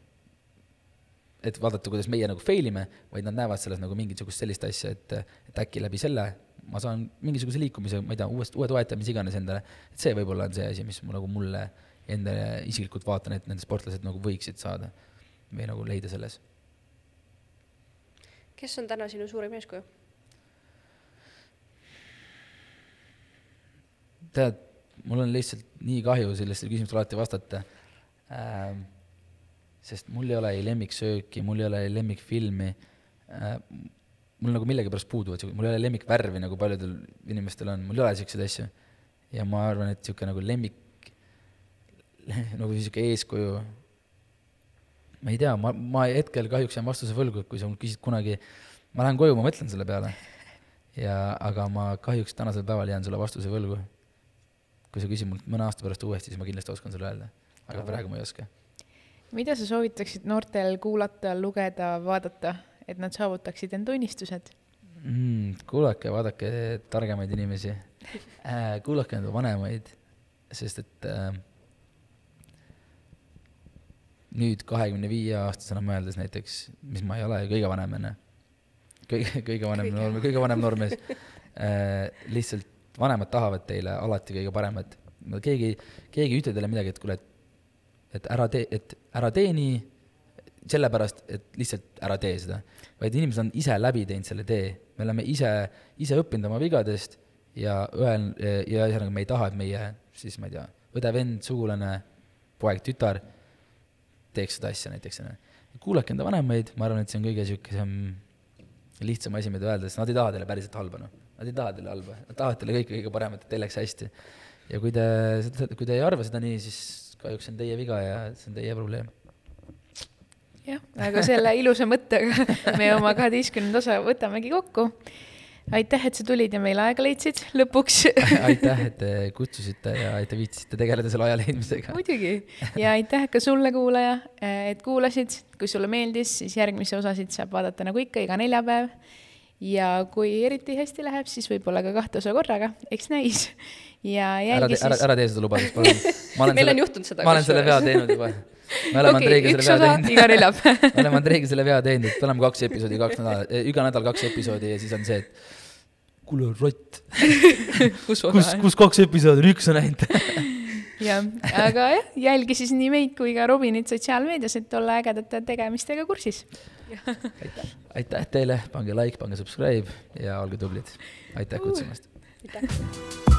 et vaadata, kuidas meie nagu fail ime, vaid nad näevad selles nagu mingisugust sellist asja, et, et äkki läbi selle ma saan mingisuguse liikumise, ma ei tea, uuest, uue toetaja, mis iganes endale, et see võib-olla on see asi, mis mu nagu mulle endale isiklikult vaatan, et need sportlased nagu võiksid saada või nagu leida selles. kes on täna sinu suurim eeskuju? Tead, mul on lihtsalt nii kahju sellistele küsimustele alati vastata ähm,. sest mul ei ole ei lemmiksööki, mul ei ole ei lemmikfilmi äh,. mul nagu millegipärast puuduvad, mul ei ole lemmikvärvi, nagu paljudel inimestel on, mul ei ole siukseid asju. ja ma arvan, et sihuke nagu lemmik, nagu sihuke eeskuju, ma ei tea, ma, ma hetkel kahjuks jään vastuse võlgu, et kui sa mul küsid kunagi, ma lähen koju, ma mõtlen selle peale. ja, aga ma kahjuks tänasel päeval jään sulle vastuse võlgu kui sa küsid mult mõne aasta pärast uuesti, siis ma kindlasti oskan sulle öelda, aga Jaa. praegu ma ei oska. mida sa soovitaksid noortel kuulata, lugeda, vaadata, et nad saavutaksid enda unistused mm,? kuulake ja vaadake targemaid inimesi äh,, kuulake enda vanemaid, sest et äh, nüüd kahekümne viie aastasena mõeldes näiteks, mis ma ei ole kõige vanem onju, kõige, kõige vanem noor, kõige vanem noormees äh,, lihtsalt vanemad tahavad teile alati kõige paremat. keegi, keegi ei ütle teile midagi, et kuule, et, et ära tee, et ära tee nii, sellepärast, et lihtsalt ära tee seda. vaid inimesed on ise läbi teinud selle tee, me oleme ise, ise õppinud oma vigadest ja öel-, ja ühesõnaga me ei taha, et meie siis, ma ei tea, õde-vend, sugulane, poeg, tütar teeks seda asja näiteks, onju. kuulake enda vanemaid, ma arvan, et see on kõige niisugusem lihtsam asi, mida öelda, sest nad ei taha teile päriselt halba, noh Nad ei taha teile halba, nad tahavad teile kõike kõige paremat, et teil läheks hästi. ja kui te, kui te ei arva seda nii, siis kahjuks see on teie viga ja see on teie probleem. jah, aga selle ilusa mõttega me oma kaheteistkümnenda osa võtamegi kokku. aitäh, et sa tulid ja meile aega leidsid lõpuks aitäh, et te kutsusite ja et te viitsisite tegeleda selle aja leidmisega. muidugi ja aitäh ka sulle, kuulaja, et kuulasid. kui sulle meeldis, siis järgmisi osasid saab vaadata nagu ikka iga neljapäev ja kui eriti hästi läheb, siis võib-olla ka kahte osa korraga, eks näis. ja jälgi siis. ära, ära tee seda lubadust, palun. meil selle, on juhtunud seda. ma olen selle vea teinud juba. me oleme okay, Andreiga selle vea teinud. iga neljapäev me oleme Andreiga selle vea teinud, et oleme kaks episoodi, kaks nädalat, eh, iga nädal kaks episoodi ja siis on see, et kuule, rott kus, kus, kus kaks episoodi on, üks on ainult jah, aga jah, jälgi siis nii meid kui ka Robinit sotsiaalmeedias, et olla ägedate tegemistega kursis aitäh, aitäh teile, pange like, pange subscribe ja olge tublid. aitäh kutsumast. aitäh.